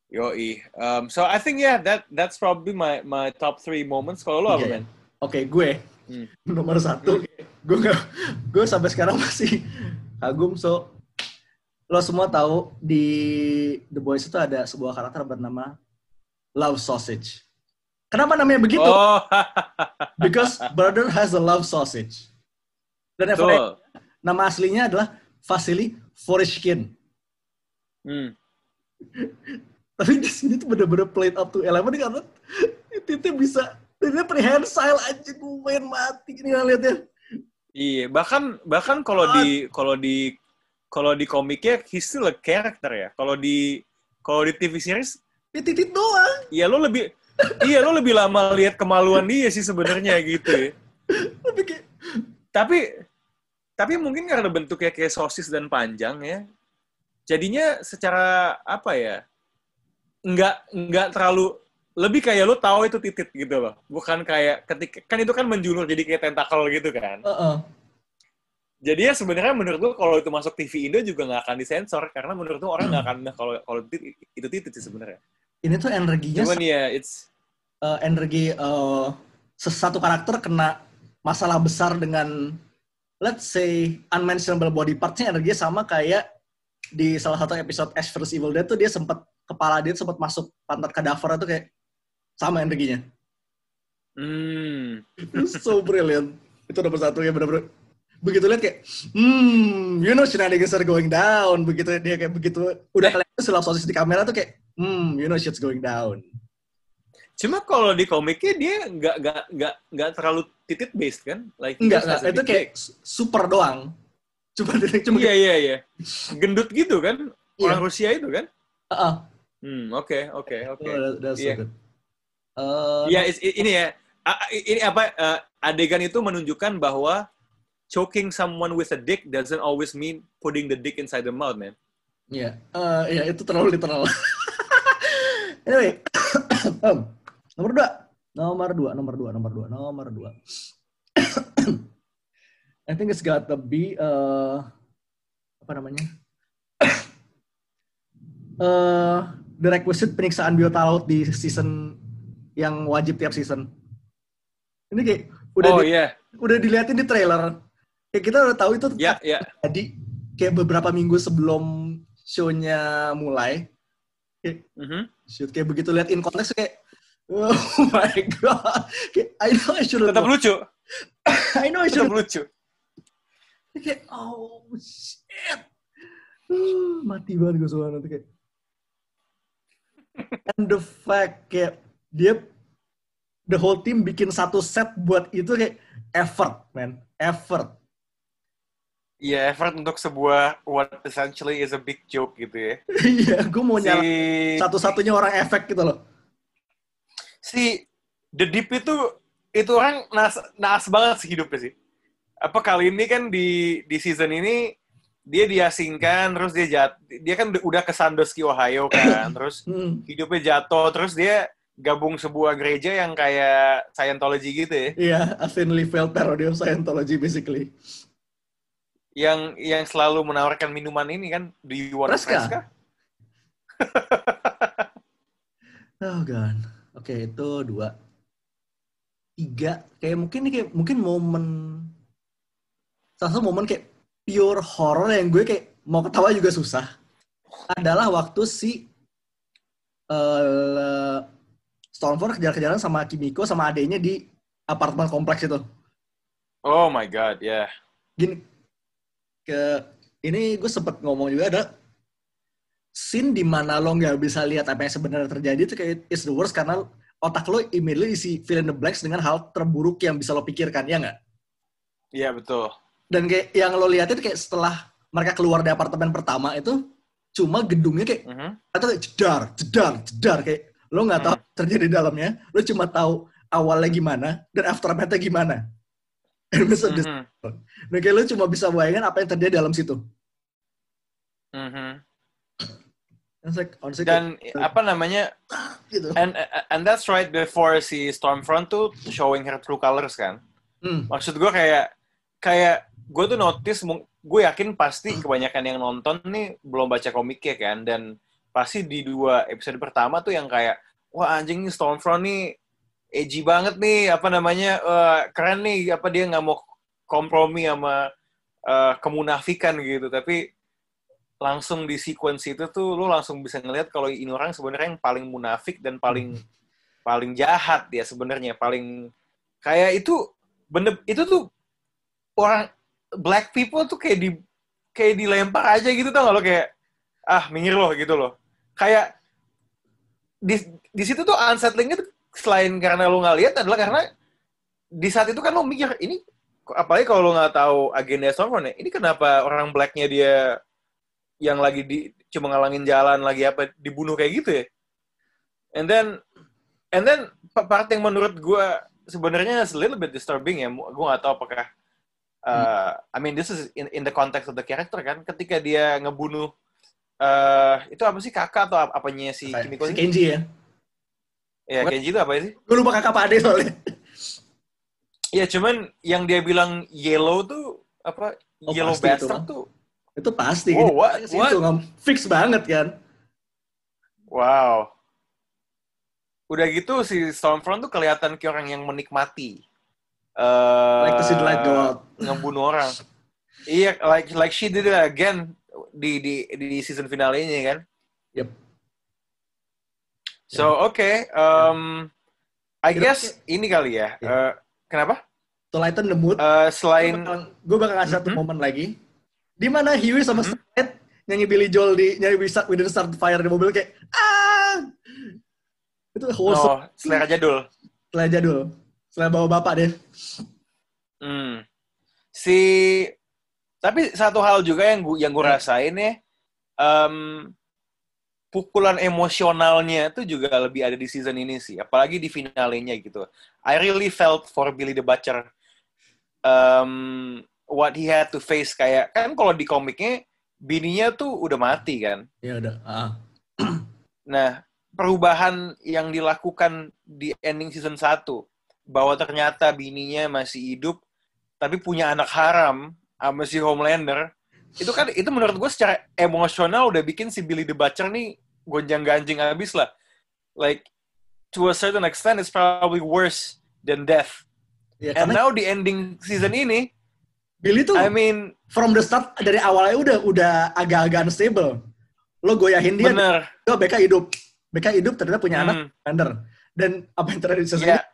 Yoi. Um, so I think yeah that that's probably my my top three moments. Kalau lo apa Iya. man? Oke, gue Hmm. nomor satu. Gue nggak, gue sampai sekarang masih kagum. So, lo semua tahu di The Boys itu ada sebuah karakter bernama Love Sausage. Kenapa namanya begitu? Oh, Because brother has a love sausage. Dan betul. nama aslinya adalah Vasily Forishkin. Hmm. Tapi di sini tuh bener-bener played up to eleven karena itu bisa dia prehensile aja gue main mati ini ngeliatnya. Iya, bahkan bahkan kalau di kalau di kalau di komiknya he's still a character ya. Kalau di kalau di TV series Dia titit doang. Iya lo lebih iya lo lebih lama lihat kemaluan dia sih sebenarnya gitu ya. Tapi tapi mungkin karena bentuknya kayak sosis dan panjang ya. Jadinya secara apa ya? Enggak enggak terlalu lebih kayak lo tahu itu titit gitu loh. Bukan kayak ketika kan itu kan menjulur jadi kayak tentakel gitu kan. uh Jadi ya sebenarnya menurut gue kalau itu masuk TV Indo juga nggak akan disensor karena menurut gue orang nggak akan nah kalau kalau itu titit sih sebenarnya. ini tuh energinya Cuman ya it's eh, energi eh, satu karakter kena masalah besar dengan let's say unmentionable body parts-nya energinya sama kayak di salah satu episode Ash vs Evil Dead tuh dia sempat kepala dia sempat masuk pantat kadaver itu kayak sama energinya. hmm, so brilliant. Itu nomor satu ya bener-bener. Begitu lihat kayak, hmm, you know shenanigans are going down. Begitu dia kayak begitu, udah kelihatan sulap sosis di kamera tuh kayak, hmm, you know shit's going down. Cuma kalau di komiknya dia nggak nggak nggak nggak terlalu titit based kan? Like enggak. a Itu kayak super doang. Cuma dia cuma Iya iya iya. Gendut gitu kan? Orang Rusia itu kan? Heeh. Hmm oke oke oke. Iya. good. Eh, Iya ini ya. A- a- Ini apa eh, adegan itu menunjukkan bahwa choking someone with a dick doesn't always mean putting the dick inside the mouth, man. Iya, Eh, iya itu terlalu literal. anyway, nomor dua, nomor dua, nomor dua, nomor dua, nomor dua. I think it's got to be uh, apa namanya? Eh, the requisite penyiksaan biota laut di season yang wajib tiap season. Ini kayak udah oh di- iya. udah diliatin di trailer. Kayak kita udah tahu itu Ya ya. jadi kayak beberapa minggu sebelum show-nya mulai Mhm. shoot kayak begitu lihat in konteks kayak oh my god kayak, I know I should Tetap lucu. I know I should Tetap lucu. kayak oh shit Uh, mati banget gue soalnya nanti kayak and the fact kayak dia the whole team bikin satu set buat itu kayak effort man effort Iya, effort untuk sebuah what essentially is a big joke gitu ya. iya gue mau Si nyala satu-satunya orang efek gitu loh si The Deep itu itu orang nas naas banget sih hidupnya sih. Apa kali ini kan di di season ini dia diasingkan terus dia jat dia kan udah ke Sandusky Ohio kan terus Hmm. hidupnya jatuh terus dia gabung sebuah gereja yang kayak Scientology gitu ya Iya, a thinly veiled parody of Scientology basically. yang yang selalu menawarkan minuman ini kan di Warna Fresca. Fresca. Oh god. Oke, itu dua. Tiga, kayak mungkin ini kayak mungkin momen salah satu momen kayak pure horror yang gue kayak mau ketawa juga susah adalah waktu si eh Stormford kejar-kejaran sama Kimiko sama adenya di apartemen kompleks itu. Oh my god, ya. gini ke ini gue sempet ngomong juga ada scene di mana lo nggak bisa lihat apa yang sebenarnya terjadi itu kayak is the worst karena otak lo immediately isi fill in the blanks dengan hal terburuk yang bisa lo pikirkan ya nggak Iya betul. Dan kayak yang lo liatin kayak setelah mereka keluar dari apartemen pertama itu cuma gedungnya kayak Mhm. atau kayak jedar, jedar, jedar kayak lo nggak tahu Hmm. terjadi di dalamnya, lo cuma tahu awalnya gimana dan aftermath-nya gimana. And it's dis- Mhm. Nah, kayak lo cuma bisa bayangin apa yang terjadi dalam situ. Like, honestly, Dan apa namanya? gitu. And and that's right before si Stormfront tuh showing her true colors kan. Hmm. Maksud gue kayak kayak gue tuh notice, gue yakin pasti kebanyakan yang nonton nih belum baca komiknya kan, dan pasti di dua episode pertama tuh yang kayak wah anjing nih Stormfront nih edgy banget nih, apa namanya eh, keren nih, apa dia nggak mau kompromi sama eh, kemunafikan gitu, tapi langsung di sequence itu tuh lu langsung bisa ngeliat kalau ini orang sebenarnya yang paling munafik dan paling paling jahat dia sebenarnya paling kayak itu bener itu tuh orang black people tuh kayak di kayak dilempar aja gitu tau gak lo? Kayak ah minggir loh gitu loh. Kayak di di situ tuh unsettlingnya selain karena lo nggak lihat adalah karena di saat itu kan lo mikir ini apalagi kalau lo nggak tahu agenda Stormfront ya ini kenapa orang blacknya dia yang lagi di cuma ngalangin jalan lagi apa dibunuh kayak gitu ya? And then and then pa- part yang menurut gue sebenarnya a little bit disturbing ya gue nggak tahu apakah uh, I mean this is in, in the context of the character kan ketika dia ngebunuh eh itu apa sih kakak atau ap- apanya si Kayak Kimiko si? Kenji ya. Ya kayak gitu apa sih? Gue lupa kakak Pak Ade soalnya. Ya cuman yang dia bilang yellow tuh apa? Oh, yellow itu, bastard Bang. tuh. Itu pasti. Oh, Ini what? What? Itu nggak- fix banget kan. Wow. Udah gitu si Stormfront tuh kelihatan kayak orang yang menikmati. eh Like to see the light go out. Ngebunuh orang. Iya, like like she did it again di di di season finale ini kan. Yep. So okay, um, I Itu guess ini kali ya. Iya. Eh, kenapa? To lighten the mood. Eh, selain gue bakal ngasih satu Mhm. momen lagi. Di mana Huey sama Mhm. Starlight nyanyi Billy Joel di nyanyi bisa We Didn't Start the Fire di mobil kayak ah itu wholesome oh, selera jadul. setelah jadul setelah bawa bapak deh Hmm. Si tapi satu hal juga yang gua yang Hmm. gue rasain ya, em, pukulan emosionalnya itu juga lebih ada di season ini sih, apalagi di finalenya gitu. I really felt for Billy the Butcher, um, what he had to face kayak kan kalau di komiknya bininya tuh udah mati kan. ya udah ah. Nah, perubahan yang dilakukan di ending season 1 bahwa ternyata bininya masih hidup tapi punya anak haram sama si Homelander itu kan itu menurut gue secara emosional udah bikin si Billy the Butcher nih gonjang-ganjing abis lah. Like to a certain extent it's probably worse than death. Ya and now di ending season ini Billy tuh I mean from the start dari awalnya udah udah agak-agak unstable. Lo goyahin dia bener. oh, BK hidup. BK hidup ternyata punya anak Hmm, Commander dan apa yang terjadi di season ya. ini,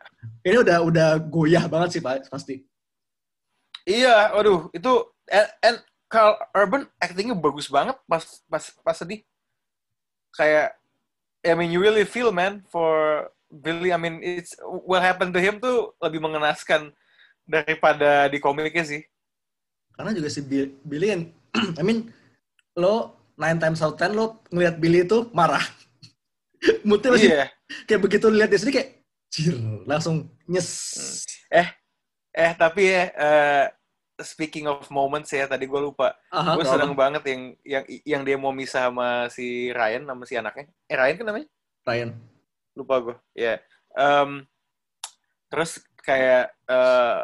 ini udah udah goyah banget sih pak pasti Iya, waduh, itu and, and Carl Urban actingnya bagus banget pas pas pas sedih. Kayak, I mean you really feel man for Billy. I mean it's what happened to him tuh lebih mengenaskan daripada di komiknya sih. karena juga si Bi- Billy kan I mean lo nine times out of ten lo ngelihat Billy itu marah moodnya masih Iya. kayak begitu lihat di sini kayak jir langsung nyes Eh, eh tapi ya eh, speaking of moments ya tadi gue lupa. Aha, gue nggak seneng apa. banget yang yang yang dia mau misah sama si Ryan sama si anaknya. Eh Ryan kan namanya? Ryan lupa gue ya Em, terus kayak eh,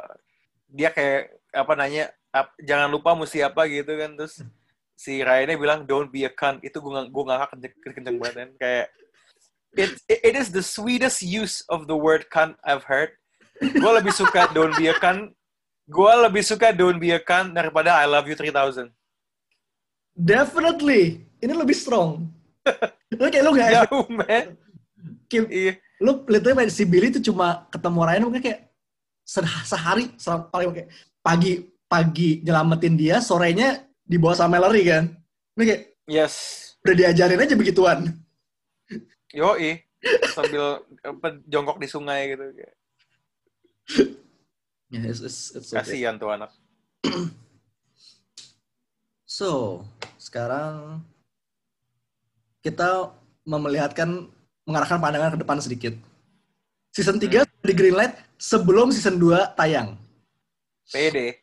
dia kayak apa nanya ap- jangan lupa mesti apa gitu kan terus si Ryan bilang don't be a cunt itu gue gue ngakak kenceng, kenceng banget kan kayak it, it it is the sweetest use of the word cunt I've heard gue lebih suka don't be a cunt. Gue lebih suka don't be a cunt daripada I love you 3000 definitely. Ini lebih strong. Lo kayak lo nggak jauh man. Kayak- iya. lu lihatnya si Billy itu cuma ketemu Ryan mungkin kayak se- sehari se- paling kayak pagi pagi nyelamatin dia sorenya dibawa sama Mallory kan? Ini kayak yes. udah diajarin aja begituan. Yoi. Sambil jongkok di sungai gitu. Ya, it's, it's, it's okay. Kasihan tuh anak. So, sekarang kita memelihatkan mengarahkan pandangan ke depan sedikit. Season 3 di Greenlight sebelum season 2 tayang. pede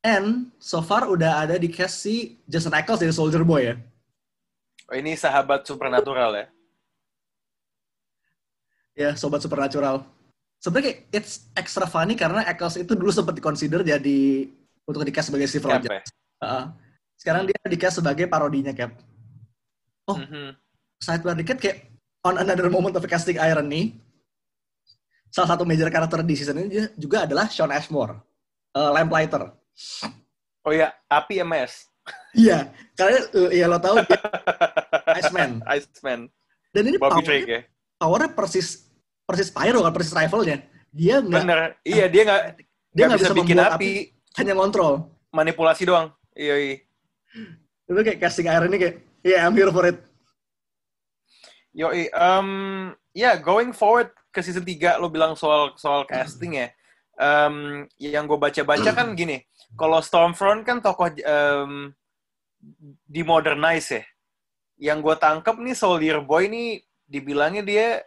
And so far udah ada di cast si Jason Ackles dari Soldier Boy ya. oh, ini sahabat supernatural ya Ya, sobat supernatural. Sebenarnya it's extra funny karena Ackles itu dulu sempat dikonsider jadi untuk di cast sebagai Steve Cap Rogers. ya? Heeh. Sekarang dia di cast sebagai parodinya Cap. Oh. Mhm. Sidebar dikit kayak on another moment of casting irony. Salah satu major karakter di season ini juga adalah Sean Ashmore, eh, Lamplighter. oh ya api MS Iya, karena eh, ya lo tahu dia Iceman. Iceman Dan ini Bobby powernya, Drake ya powernya persis persis Pyro kan, persis rivalnya. Dia nggak bener iya dia nggak dia nggak bisa, bikin membuat api, hanya ngontrol. manipulasi doang iya iya Itu kayak casting irony kayak, yeah I'm here for it. Yoi, um, ya going forward ke season 3 lo bilang soal soal casting ya. Um, yang gue baca-baca kan gini, kalau Stormfront kan tokoh um, dimodernize ya. Yang gue tangkep nih Soldier Boy nih dibilangnya dia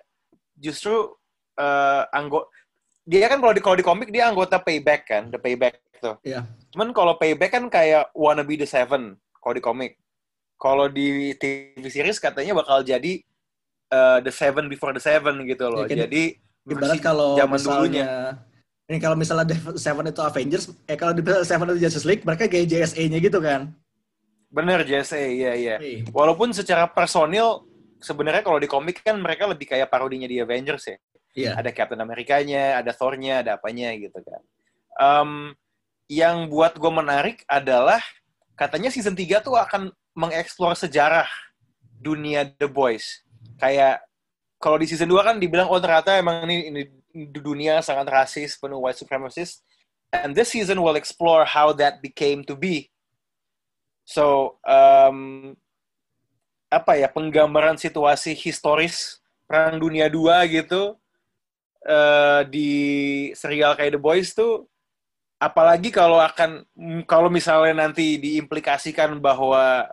justru uh, anggo dia kan kalau di kalau di komik dia anggota Payback kan, the Payback tuh. Iya. Cuman kalau Payback kan kayak wanna be the Seven kalau di komik. Kalau di TV series katanya bakal jadi uh, the Seven before the Seven gitu loh. Ya, jadi Ibarat versi kalau zaman misalnya dulunya. ini kalau misalnya The Seven itu Avengers, eh kalau di Seven itu Justice League, mereka kayak JSA-nya gitu kan. Bener JSA, iya iya. Hey. Walaupun secara personil sebenarnya kalau di komik kan mereka lebih kayak parodinya di Avengers ya. Iya. Ada Captain Amerikanya, ada Thor-nya, ada apanya gitu kan. Um, yang buat gue menarik adalah katanya season 3 tuh akan mengeksplor sejarah dunia The Boys. Kayak kalau di season 2 kan dibilang oh ternyata emang ini, ini dunia sangat rasis, penuh white supremacist. And this season will explore how that became to be. So, um, apa ya, penggambaran situasi historis Perang Dunia II gitu eh, di serial kayak The Boys tuh apalagi kalau akan kalau misalnya nanti diimplikasikan bahwa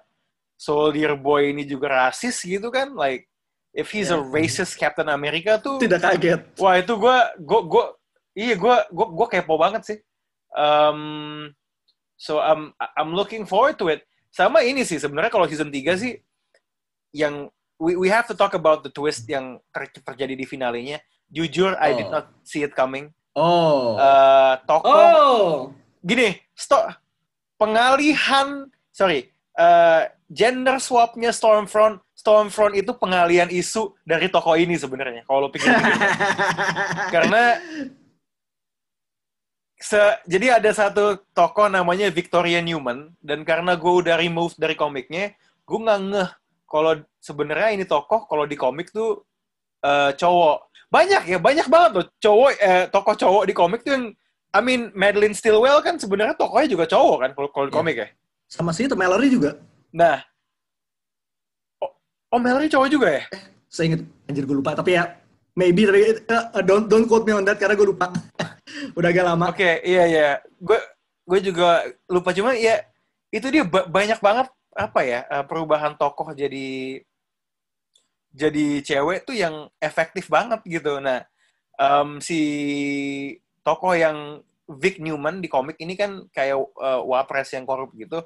Soldier Boy ini juga rasis gitu kan like if he's a Ya. racist Captain America tuh Tidak kaget. wah itu gue gue gue iya gue gue gue kepo banget sih um, so I'm I'm looking forward to it sama ini sih sebenarnya kalau season 3 sih yang we we have to talk about the twist yang ter- terjadi di finalenya jujur I did Oh. not see it coming Oh. Eh, tokoh oh. gini stop pengalihan sorry eh, gender swapnya Stormfront Stormfront itu pengalihan isu dari tokoh ini sebenarnya kalau lo pikir-pikir karena se- jadi ada satu tokoh namanya Victoria Newman dan karena gue udah remove dari komiknya gue nggak ngeh kalau sebenarnya ini tokoh kalau di komik tuh eh, cowok banyak ya banyak banget loh cowok eh, tokoh cowok di komik tuh yang I mean Madeline Stillwell kan sebenarnya tokohnya juga cowok kan kalau kalau di Iya. komik ya Sama sih itu Mallory juga. nah oh, oh Mallory cowok juga ya Saya inget, anjir gue lupa. Tapi ya, maybe, tapi uh, don't, don't quote me on that karena gue lupa. Udah agak lama. Oke, iya iya. Gue gue juga lupa cuma ya itu dia ba- banyak banget apa ya eh, perubahan tokoh jadi jadi cewek tuh yang efektif banget gitu. Nah, em, si tokoh yang Vic Newman di komik ini kan kayak eh, wapres yang korup gitu.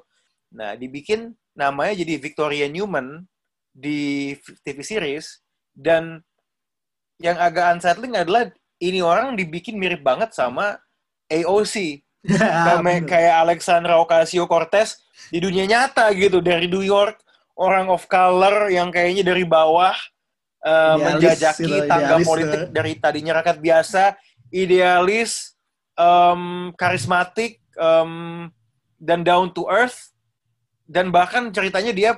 Nah, dibikin namanya jadi Victoria Newman di TV series dan yang agak unsettling adalah ini orang dibikin mirip banget sama AOC. Ah, Kayak, kayak Alexandra Ocasio-Cortez di dunia nyata gitu. Dari New York, orang of color yang kayaknya dari bawah eh, Idealis menjajaki gitu, tangga idealis, politik eh. dari tadinya rakyat biasa, idealis, em, karismatik, em, dan down to earth. Dan bahkan ceritanya dia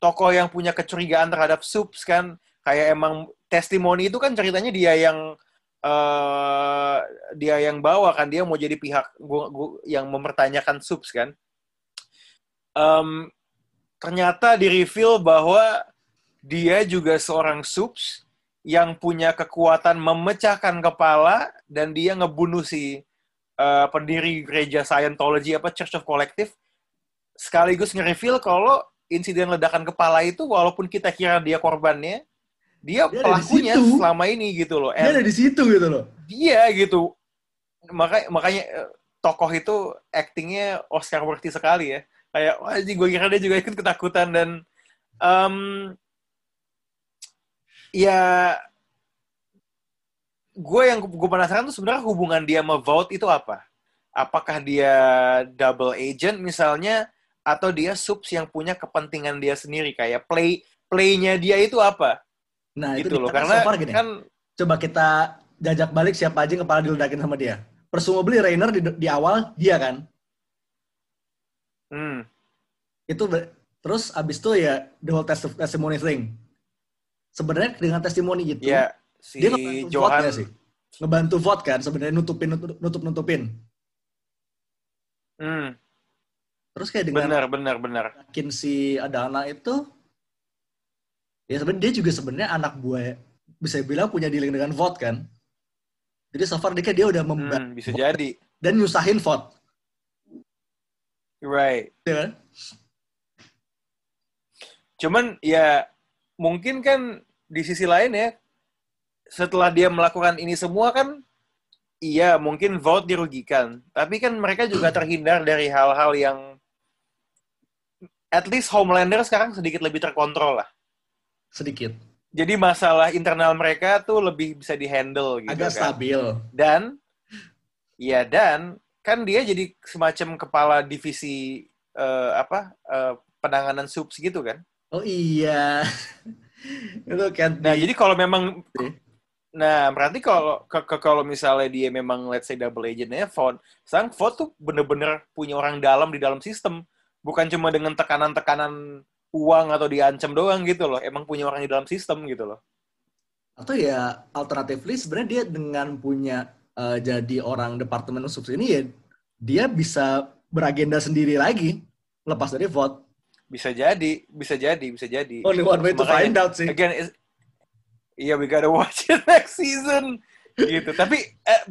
tokoh yang punya kecurigaan terhadap Subs kan. Kayak emang testimoni itu kan ceritanya dia yang eh dia yang bawa kan dia mau jadi pihak gua, gua- yang mempertanyakan subs kan. Em, ternyata di reveal bahwa dia juga seorang subs yang punya kekuatan memecahkan kepala dan dia ngebunuh si eh, pendiri gereja Scientology apa Church of Collective sekaligus nge-reveal kalau insiden ledakan kepala itu walaupun kita kira dia korbannya, dia, Dia di pelakunya situ. selama ini gitu loh. Dia And ada di situ gitu loh. dia gitu. Makanya makanya eh, tokoh itu actingnya Oscar worthy sekali ya. Kayak wah gue kira dia juga ikut ketakutan dan em, ya gue yang gue penasaran tuh sebenarnya hubungan dia sama Vault itu apa? Apakah dia double agent misalnya atau dia subs yang punya kepentingan dia sendiri kayak play playnya dia itu apa? Nah, itu gitu loh. dikata Karena so far gini. kan Coba kita jajak balik siapa aja yang kepala diledakin sama dia. Presumably Rainer di, di awal dia kan. hmm, Itu terus abis itu ya the whole test testimony thing. Sebenarnya dengan testimoni itu ya si dia Johan sih? Ngebantu vote kan sebenarnya nutupin nutup nutupin. hmm, Terus kayak dengan benar benar benar. yakin si Adana itu ya sebenarnya dia juga sebenarnya anak buah bisa bilang punya dealing dengan vote kan. Jadi so far dia dia udah membantu Hmm, bisa jadi. dan nyusahin vote. Right. Ya kan? Cuman ya mungkin kan di sisi lain ya setelah dia melakukan ini semua kan iya mungkin vote dirugikan. Tapi kan mereka juga terhindar dari hal-hal yang at least Homelander sekarang sedikit lebih terkontrol lah. Sedikit. Jadi masalah internal mereka tuh lebih bisa dihandle gitu Agak kan. stabil. Dan ya dan kan dia jadi semacam kepala divisi eh, apa eh, penanganan subs gitu kan. Oh iya. itu kan Nah, di- jadi kalau memang. Nah, berarti kalau ke- ke- kalau misalnya dia memang let's say double agentnya Font, sekarang Font tuh bener-bener punya orang dalam di dalam sistem, bukan cuma dengan tekanan-tekanan uang atau diancam doang gitu loh, emang punya orang di dalam sistem gitu loh. atau ya alternatively sebenarnya dia dengan punya eh, jadi orang departemen subs ini ya dia bisa beragenda sendiri lagi lepas dari vote. Bisa jadi, bisa jadi, bisa jadi. Only one way to Makanya, find out sih. Again, iya we gotta watch it next season gitu. Tapi, eh,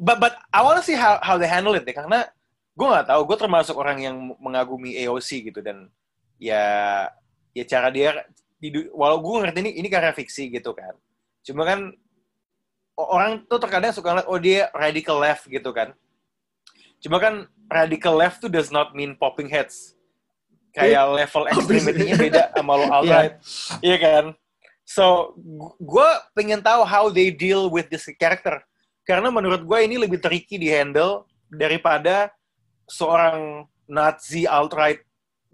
but, but I wanna see how how they handle it deh, karena gue nggak tahu. Gue termasuk orang yang mengagumi AOC gitu dan ya ya cara dia di, walau gue ngerti ini ini karya fiksi gitu kan. Cuma kan orang tuh terkadang suka ngeliat oh dia radical left gitu kan. Cuma kan radical left tuh does not mean popping heads. Kayak level extremity-nya beda sama lo alt-right. Iya kan? So, gue pengen tahu how they deal with this character. Karena menurut gue ini lebih tricky di handle daripada seorang Nazi alt-right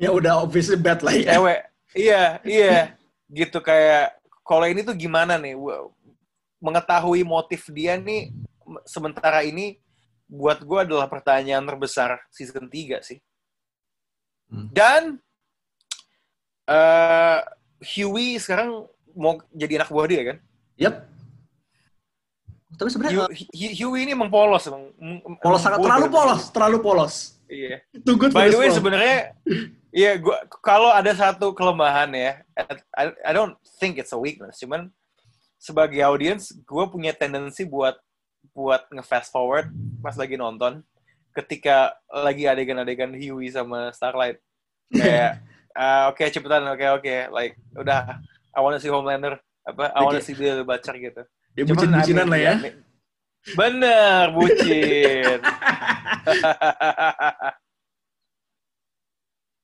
Ya udah obviously bad lah ya. cewek. Iya, iya. Gitu kayak, kalau ini tuh gimana nih? Mengetahui motif dia nih, sementara ini buat gue adalah pertanyaan terbesar season 3 sih. Hmm. Dan eh Huey sekarang mau jadi anak buah dia kan? Yep. Tapi sebenarnya Hu- Hu- Huey ini emang polos emang. Emang polos sangat terlalu polos, terlalu polos. Iya. For By the way sebenarnya Iya, gua kalau ada satu kelemahan ya, I, I don't think it's a weakness, cuman sebagai audiens, gue punya tendensi buat buat nge-fast forward pas lagi nonton, ketika lagi adegan-adegan Huey sama Starlight, kayak ah, oke cepetan, oke oke, like udah, I wanna see Homelander, apa, I wanna see dia bacar gitu. Ya Cuman, bucin-bucinan I mean, lah ya. iya, Bener, bucin.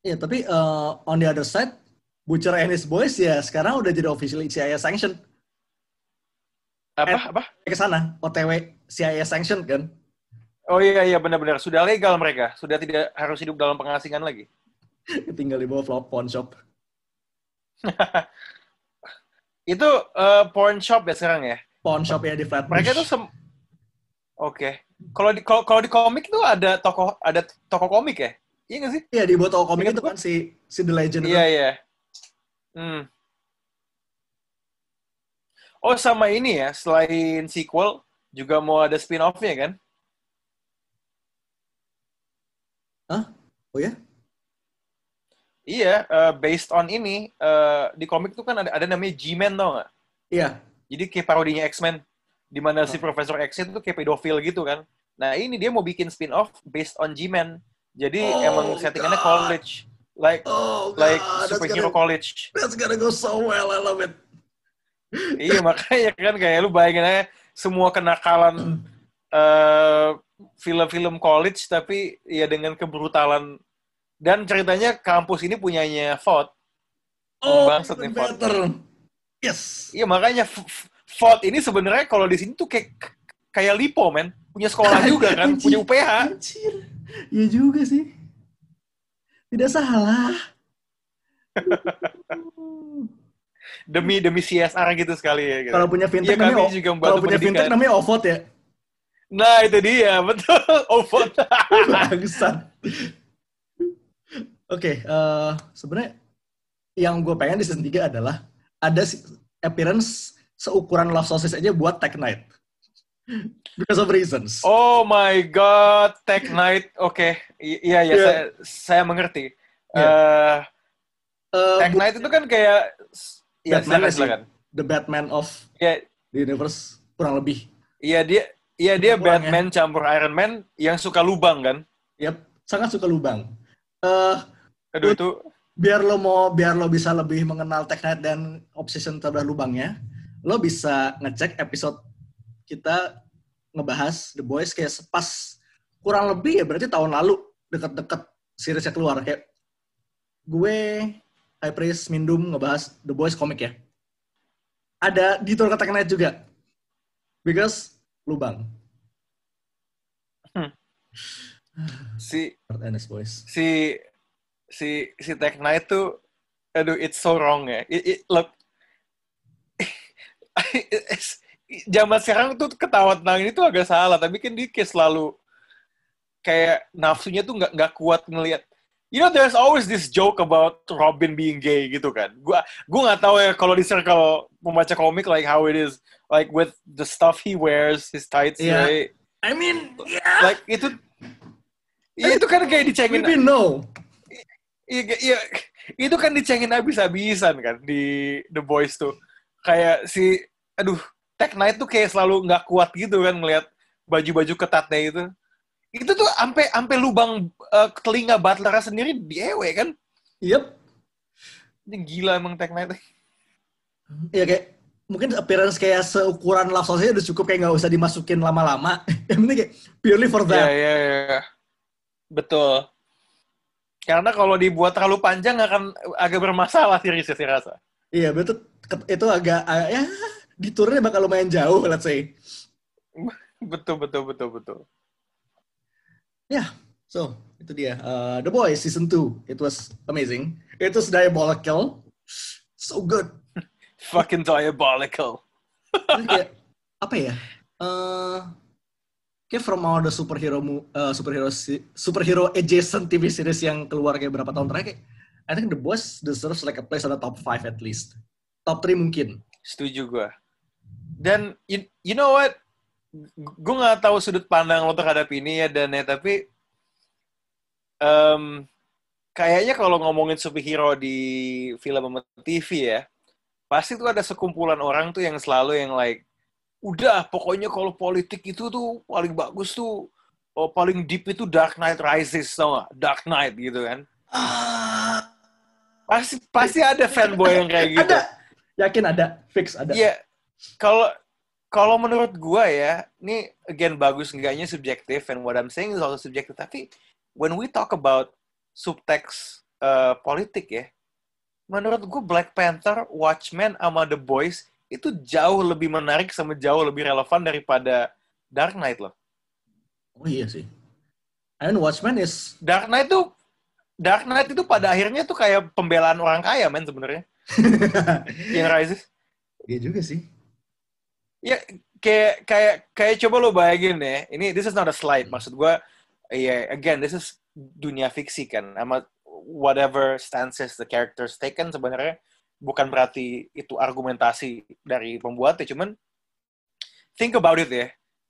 Iya, tapi uh, on the other side, Butcher and his boys ya sekarang udah jadi officially CIA sanction apa apa? ke sana, OTW CIA sanction kan. Oh iya iya benar-benar sudah legal mereka, sudah tidak harus hidup dalam pengasingan lagi. Tinggal di bawah flop pawn shop. Itu eh, porn shop ya sekarang ya. Pawn shop ya di Flatbush. Mereka tuh sem Oke. Kalau di kalau kalau di komik tuh ada toko ada toko komik ya? Iya nggak sih? Iya, di toko komik itu kan si si The Legend itu. Iya iya. Hmm. Oh sama ini ya, selain sequel juga mau ada spin-off-nya kan? Oh ya? Iya, eh, based on ini eh, di komik tuh kan ada ada namanya G-Man tau nggak? Iya. Jadi kayak parodinya X-Men, di mana si Oh. Profesor X itu kayak pedofil gitu kan. Nah ini dia mau bikin spin-off based on G-Man. Jadi Oh, emang settingannya God. college. like Oh god, like that's superhero gonna, college. that's gonna go so well. I love it. iya makanya kan kayak lu bayangin aja semua kenakalan eh, film-film college tapi ya dengan kebrutalan dan ceritanya kampus ini punyanya Ford. Oh, bangsat nih, Ford. Yes. Iya makanya Ford ini sebenarnya kalau di sini tuh kayak kayak Lipo men punya sekolah juga kan punya UPH. Anjir. Iya juga sih. Tidak salah. demi demi CSR gitu sekali ya. Gitu. Kalau punya fintech kami namanya juga kalau punya fintech pendidikan. namanya OVOD ya. Nah itu dia betul. Ford. Bangsat. Oke, eh, sebenarnya yang gue pengen di season 3 adalah ada appearance seukuran Love Sausage aja buat Tech Knight. Because of reasons. Oh my God, Tech Knight. Oke, I- iya ya, Iya. saya saya mengerti. Iya. Eh, Eh, Tech Knight itu kan kayak, ya Batman silakan silakan. The Batman of Ya, the universe kurang lebih. iya dia, iya dia Kurang ya. Batman campur Iron Man yang suka lubang kan? Yap, sangat suka lubang. Eh, Aduh itu, biar lo mau biar lo bisa lebih mengenal Tech Knight dan obsession terhadap lubangnya, lo bisa ngecek episode kita ngebahas The Boys kayak pas kurang lebih ya berarti tahun lalu deket-deket seriesnya keluar kayak gue High Priest Mindum ngebahas The Boys komik ya. Ada di Tour Tech Knight juga. Because lubang. si Ernest Boys. si si si Tech Knight tuh, aduh it's so wrong ya. It, it- look, it's- zaman sekarang tuh ketawa tentang ini tuh agak salah, tapi kan dia kayak selalu kayak nafsunya tuh nggak nggak kuat ngelihat. You know, there's always this joke about Robin being gay gitu kan. Gua gua nggak tahu ya kalau di circle pembaca komik like how it is like with the stuff he wears, his tights, Iya. right? I mean, yeah, like itu ya, itu kan kayak dicengin maybe no. Iya, iya, itu kan dicengin habis-habisan kan di The Boys tuh. Kayak si, aduh, Tech Knight tuh kayak selalu nggak kuat gitu kan ngelihat baju-baju ketatnya itu. Itu tuh sampai sampai lubang eh, telinga Butler sendiri diewe kan. Yep. Ini gila emang Tech Knight. ya kayak mungkin appearance kayak seukuran love sausage udah cukup kayak nggak usah dimasukin lama-lama. Yang penting kayak purely for Iya, that. iya, iya. Betul. Karena kalau dibuat terlalu panjang akan agak bermasalah sih rasa. Iya, betul. Itu agak, agak- ya di turnya bakal lumayan jauh, let's say. Betul, betul, betul, betul. Ya, so itu dia. Uh, The Boys season 2. It was amazing. It was diabolical. So good. Fucking diabolical. Kayak apa ya? Eh kayak from all the superhero eh, superhero superhero adjacent TV series yang keluar kayak berapa tahun terakhir, kayak, I think The Boys deserves like a place on the top 5 at least. Top 3 mungkin. Setuju gue. Dan you, you know what? Gue nggak tahu sudut pandang lo terhadap ini ya dan ya tapi em, kayaknya kalau ngomongin superhero di film sama TV ya, pasti tuh ada sekumpulan orang tuh yang selalu yang like, udah pokoknya kalau politik itu tuh paling bagus tuh, oh, paling deep itu Dark Knight Rises tau gak? Dark Knight gitu kan. Ah, Pasti pasti ada fanboy yang kayak gitu. ada. Yakin ada, fix ada. Iya, kalau kalau menurut gua ya, ini again bagus enggaknya subjektif and what I'm saying is also subjektif. Tapi when we talk about subtext uh, politik ya, menurut gua Black Panther, Watchmen, sama The Boys itu jauh lebih menarik sama jauh lebih relevan daripada Dark Knight loh. Oh iya sih. And Watchmen is Dark Knight tuh Dark Knight itu pada akhirnya tuh kayak pembelaan orang kaya men sebenarnya. Yang Rises. Iya juga sih. Ya kayak kayak kayak coba lo bayangin ya. Ini this is not a slide. Maksud gua ya again this is dunia fiksi kan. Sama whatever stances the characters taken sebenarnya bukan berarti itu argumentasi dari pembuatnya. Cuman think about it ya.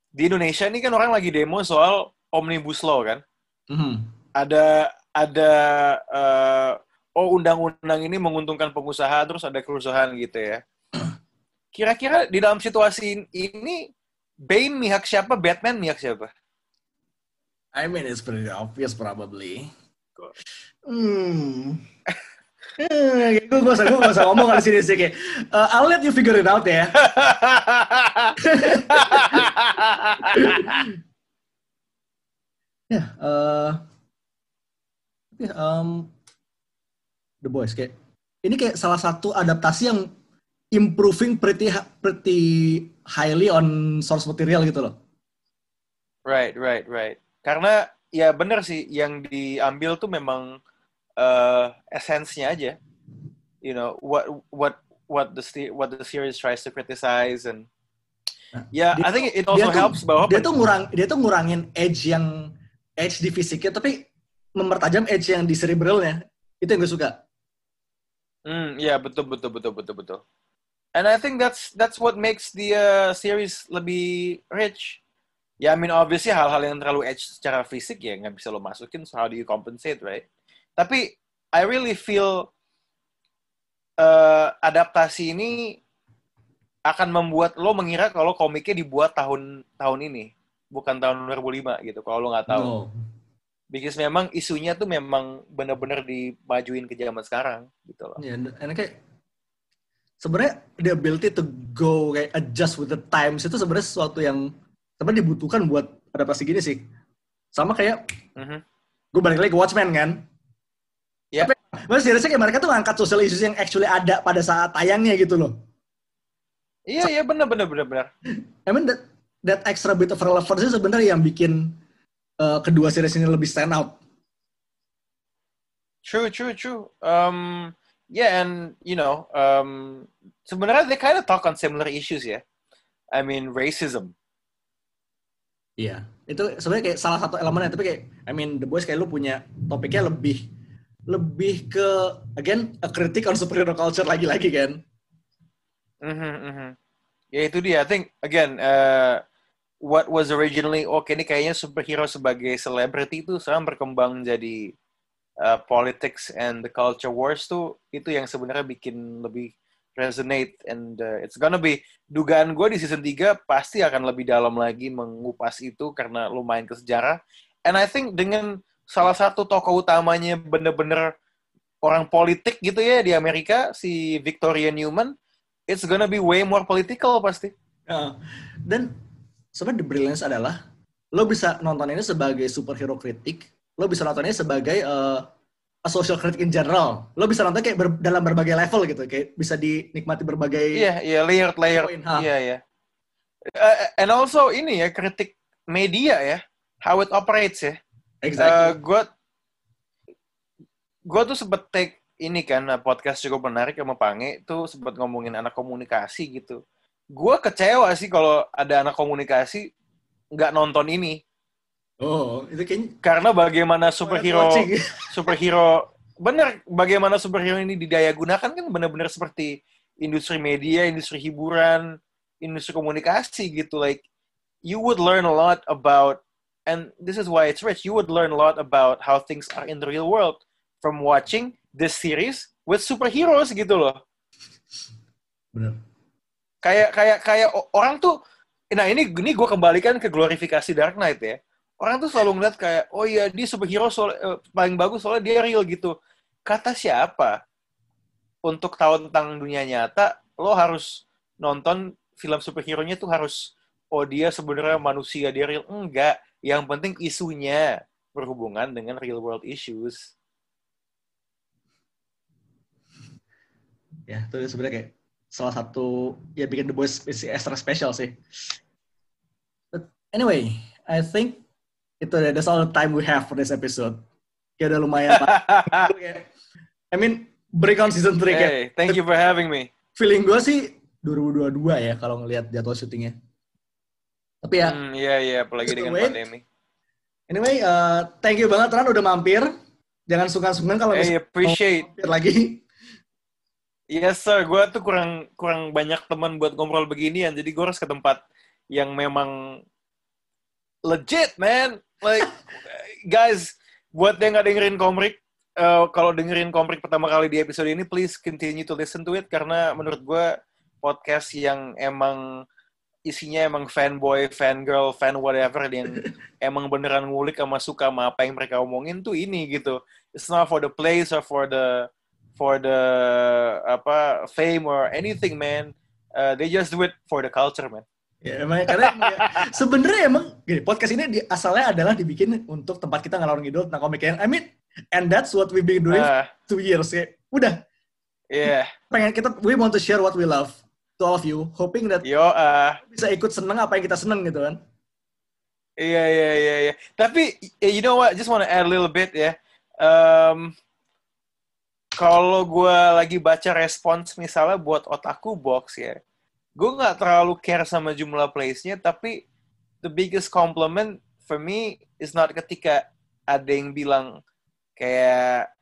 Di Indonesia ini kan orang lagi demo soal omnibus law kan. Mhm. Ada ada eh, oh undang-undang ini menguntungkan pengusaha terus ada kerusuhan gitu ya. Kira-kira di dalam situasi ini Bane mihak siapa, Batman mihak siapa? I mean it's pretty obvious probably. Hmm. Eh, gue gak usah, gue gak usah ngomong di sini sih kayak, uh, I'll let you figure it out ya. Ya, eh, ya, um, The Boys kayak ini kayak salah satu adaptasi yang improving pretty pretty highly on source material gitu loh. Right, right, right. Karena ya bener sih yang diambil tuh memang eh esensnya aja. You know, what what what the what the series tries to criticize and Nah, yeah, dia I think it Dia also tuh- helps bahwa Dia tuh ngurang dia tuh ngurangin edge yang edge di fisiknya tapi mempertajam edge yang di cerebralnya. Itu yang gue suka. Hmm, ya betul betul betul betul betul. And I think that's that's what makes the uh, series lebih rich. Ya, I mean obviously hal-hal yang terlalu edge secara fisik ya nggak bisa lo masukin. So how do you compensate, right? Tapi I really feel uh, adaptasi ini akan membuat lo mengira kalau komiknya dibuat tahun tahun ini, bukan tahun 2005 gitu. Kalau lo nggak tahu. No. Because memang isunya tuh memang benar-benar dimajuin ke zaman sekarang gitu loh. Ya, and kayak sebenarnya the ability to go kayak adjust with the times itu sebenarnya sesuatu yang sebenarnya dibutuhkan buat adaptasi gini sih. Sama kayak Mhm. gue balik lagi ke Watchmen kan. Ya. Tapi maksudnya seriusnya kayak mereka tuh ngangkat social issues yang actually ada pada saat tayangnya gitu loh. Iya iya benar benar benar benar. I mean that, that extra bit of relevance itu sebenarnya yang bikin uh, kedua series ini lebih stand out. True true true. Um yeah and you know um sebenarnya they kind of talk on similar issues ya. I mean racism. Iya. Itu sebenarnya kayak salah satu elemennya tapi kayak I mean The Boys kayak lu punya topiknya lebih lebih ke again a critic on superhero culture lagi-lagi kan. Mhm mhm. Ya itu dia. I think again uh, what was originally oke ini kayaknya superhero sebagai celebrity itu sekarang berkembang jadi uh, politics and the culture wars tuh itu yang sebenarnya bikin lebih resonate and uh, it's gonna be dugaan gue di season 3 pasti akan lebih dalam lagi mengupas itu karena lumayan ke sejarah. And I think dengan salah satu tokoh utamanya bener-bener orang politik gitu ya di Amerika si Victoria Newman it's gonna be way more political pasti. Uh, dan sebenarnya the brilliance adalah lo bisa nonton ini sebagai superhero kritik, lo bisa nontonnya sebagai uh, a social critic in general. Lo bisa nonton kayak ber- dalam berbagai level gitu, kayak bisa dinikmati berbagai Iya, iya layered layered. Poin, ha. Iya, iya. Uh, and also ini ya kritik media ya, how it operates ya. exactly. gue gue tuh sempet take ini kan uh, podcast cukup menarik sama Pange tuh sempet ngomongin anak komunikasi gitu. Gue kecewa sih kalau ada anak komunikasi nggak nonton ini oh, itu kayaknya karena bagaimana superhero superhero bener bagaimana superhero ini didaya gunakan kan benar-benar seperti industri media, industri hiburan, industri komunikasi gitu like you would learn a lot about and this is why it's rich. You would learn a lot about how things are in the real world from watching this series with superheroes gitu loh. Bener. Kayak kayak kayak orang tuh nah ini ini gue kembalikan ke glorifikasi Dark Knight ya. Orang tuh selalu ngeliat kayak oh iya dia superhero soal, eh, paling bagus soalnya dia real gitu. Kata siapa? Untuk tahu tentang dunia nyata, lo harus nonton film superhero-nya tuh harus oh dia sebenarnya manusia dia real enggak. Yang penting isunya berhubungan dengan real world issues. Ya, itu sebenarnya kayak salah satu ya bikin The Boys extra special sih. But anyway, I think itu that's all the time we have for this episode. Kayak udah lumayan. Kayak- I mean, break on season 3 kayak Hey, thank you for having me. feeling gue sih 2022 ya kalau ngelihat jadwal syutingnya. Tapi ya, Hmm, iya iya, apalagi Just dengan wait. pandemi. anyway, uh, thank you banget Ran udah mampir. Jangan sungkan-sungkan kalau Hey, appreciate. mampir lagi. Yes sir, gue tuh kurang kurang banyak teman buat ngobrol beginian, jadi gue harus ke tempat yang memang legit, man. Like, guys, buat yang nggak dengerin komrik, eh, kalau dengerin komrik pertama kali di episode ini, please continue to listen to it karena menurut gue podcast yang emang isinya emang fanboy, fangirl, fan whatever yang emang beneran ngulik sama suka sama apa yang mereka omongin tuh ini gitu. It's not for the place or for the for the apa fame or anything man. Uh, they just do it for the culture man. Ya, emang karena ya, sebenarnya emang gini, podcast ini di, asalnya adalah dibikin untuk tempat kita ngalor ngidul tentang komik yang I mean, and that's what we've been doing Uh, two years ya. Udah, yeah. pengen kita we want to share what we love to all of you, hoping that Yo, uh, bisa ikut seneng apa yang kita seneng gitu kan. Iya iya iya iya. Tapi eh, you know what? Just wanna add a little bit ya. Um, kalau gue lagi baca respons misalnya buat otaku box ya, gue nggak terlalu care sama jumlah plays-nya, tapi the biggest compliment for me is not ketika ada yang bilang kayak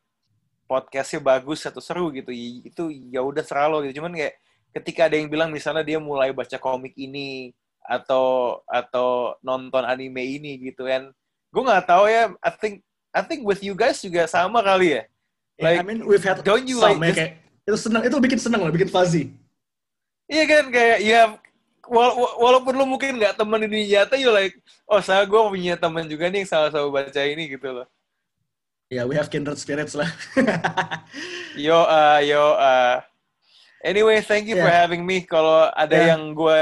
podcastnya bagus atau seru gitu, itu ya udah selalu gitu. Cuman kayak ketika ada yang bilang misalnya dia mulai baca komik ini atau atau nonton anime ini gitu kan, gue nggak tahu ya. I think I think with you guys juga sama kali ya. I Like, mean, we've had don't you like ya, kayak, itu seneng, itu bikin seneng loh, bikin fuzzy. Iya kan kayak ya wala- wa- walaupun lu mungkin nggak temen di dunia nyata, you like oh saya gue punya temen juga nih yang sama-sama baca ini gitu loh. Ya, we have kindred spirits lah. Yo uh, yo uh. Anyway, thank you for Yeah. having me. Kalau ada Yeah. yang gue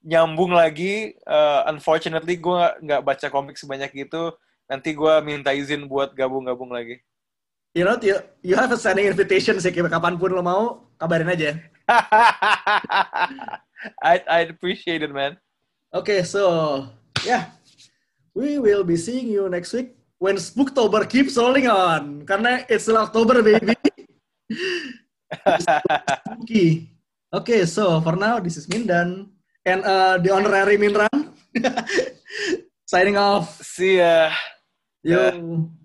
nyambung lagi, uh, unfortunately gue nggak- nggak baca komik sebanyak itu. Nanti gue minta izin buat gabung-gabung lagi. You know, you, you have a standing invitation sih, kapan pun lo mau, kabarin aja. I'd, I'd appreciate it, man. Okay, so yeah, we will be seeing you next week when Spooktober keeps rolling on. Karena it's still October, baby. Spooky. Okay, so for now, this is Mindan and uh, the honorary Minran signing off. See ya. Yo.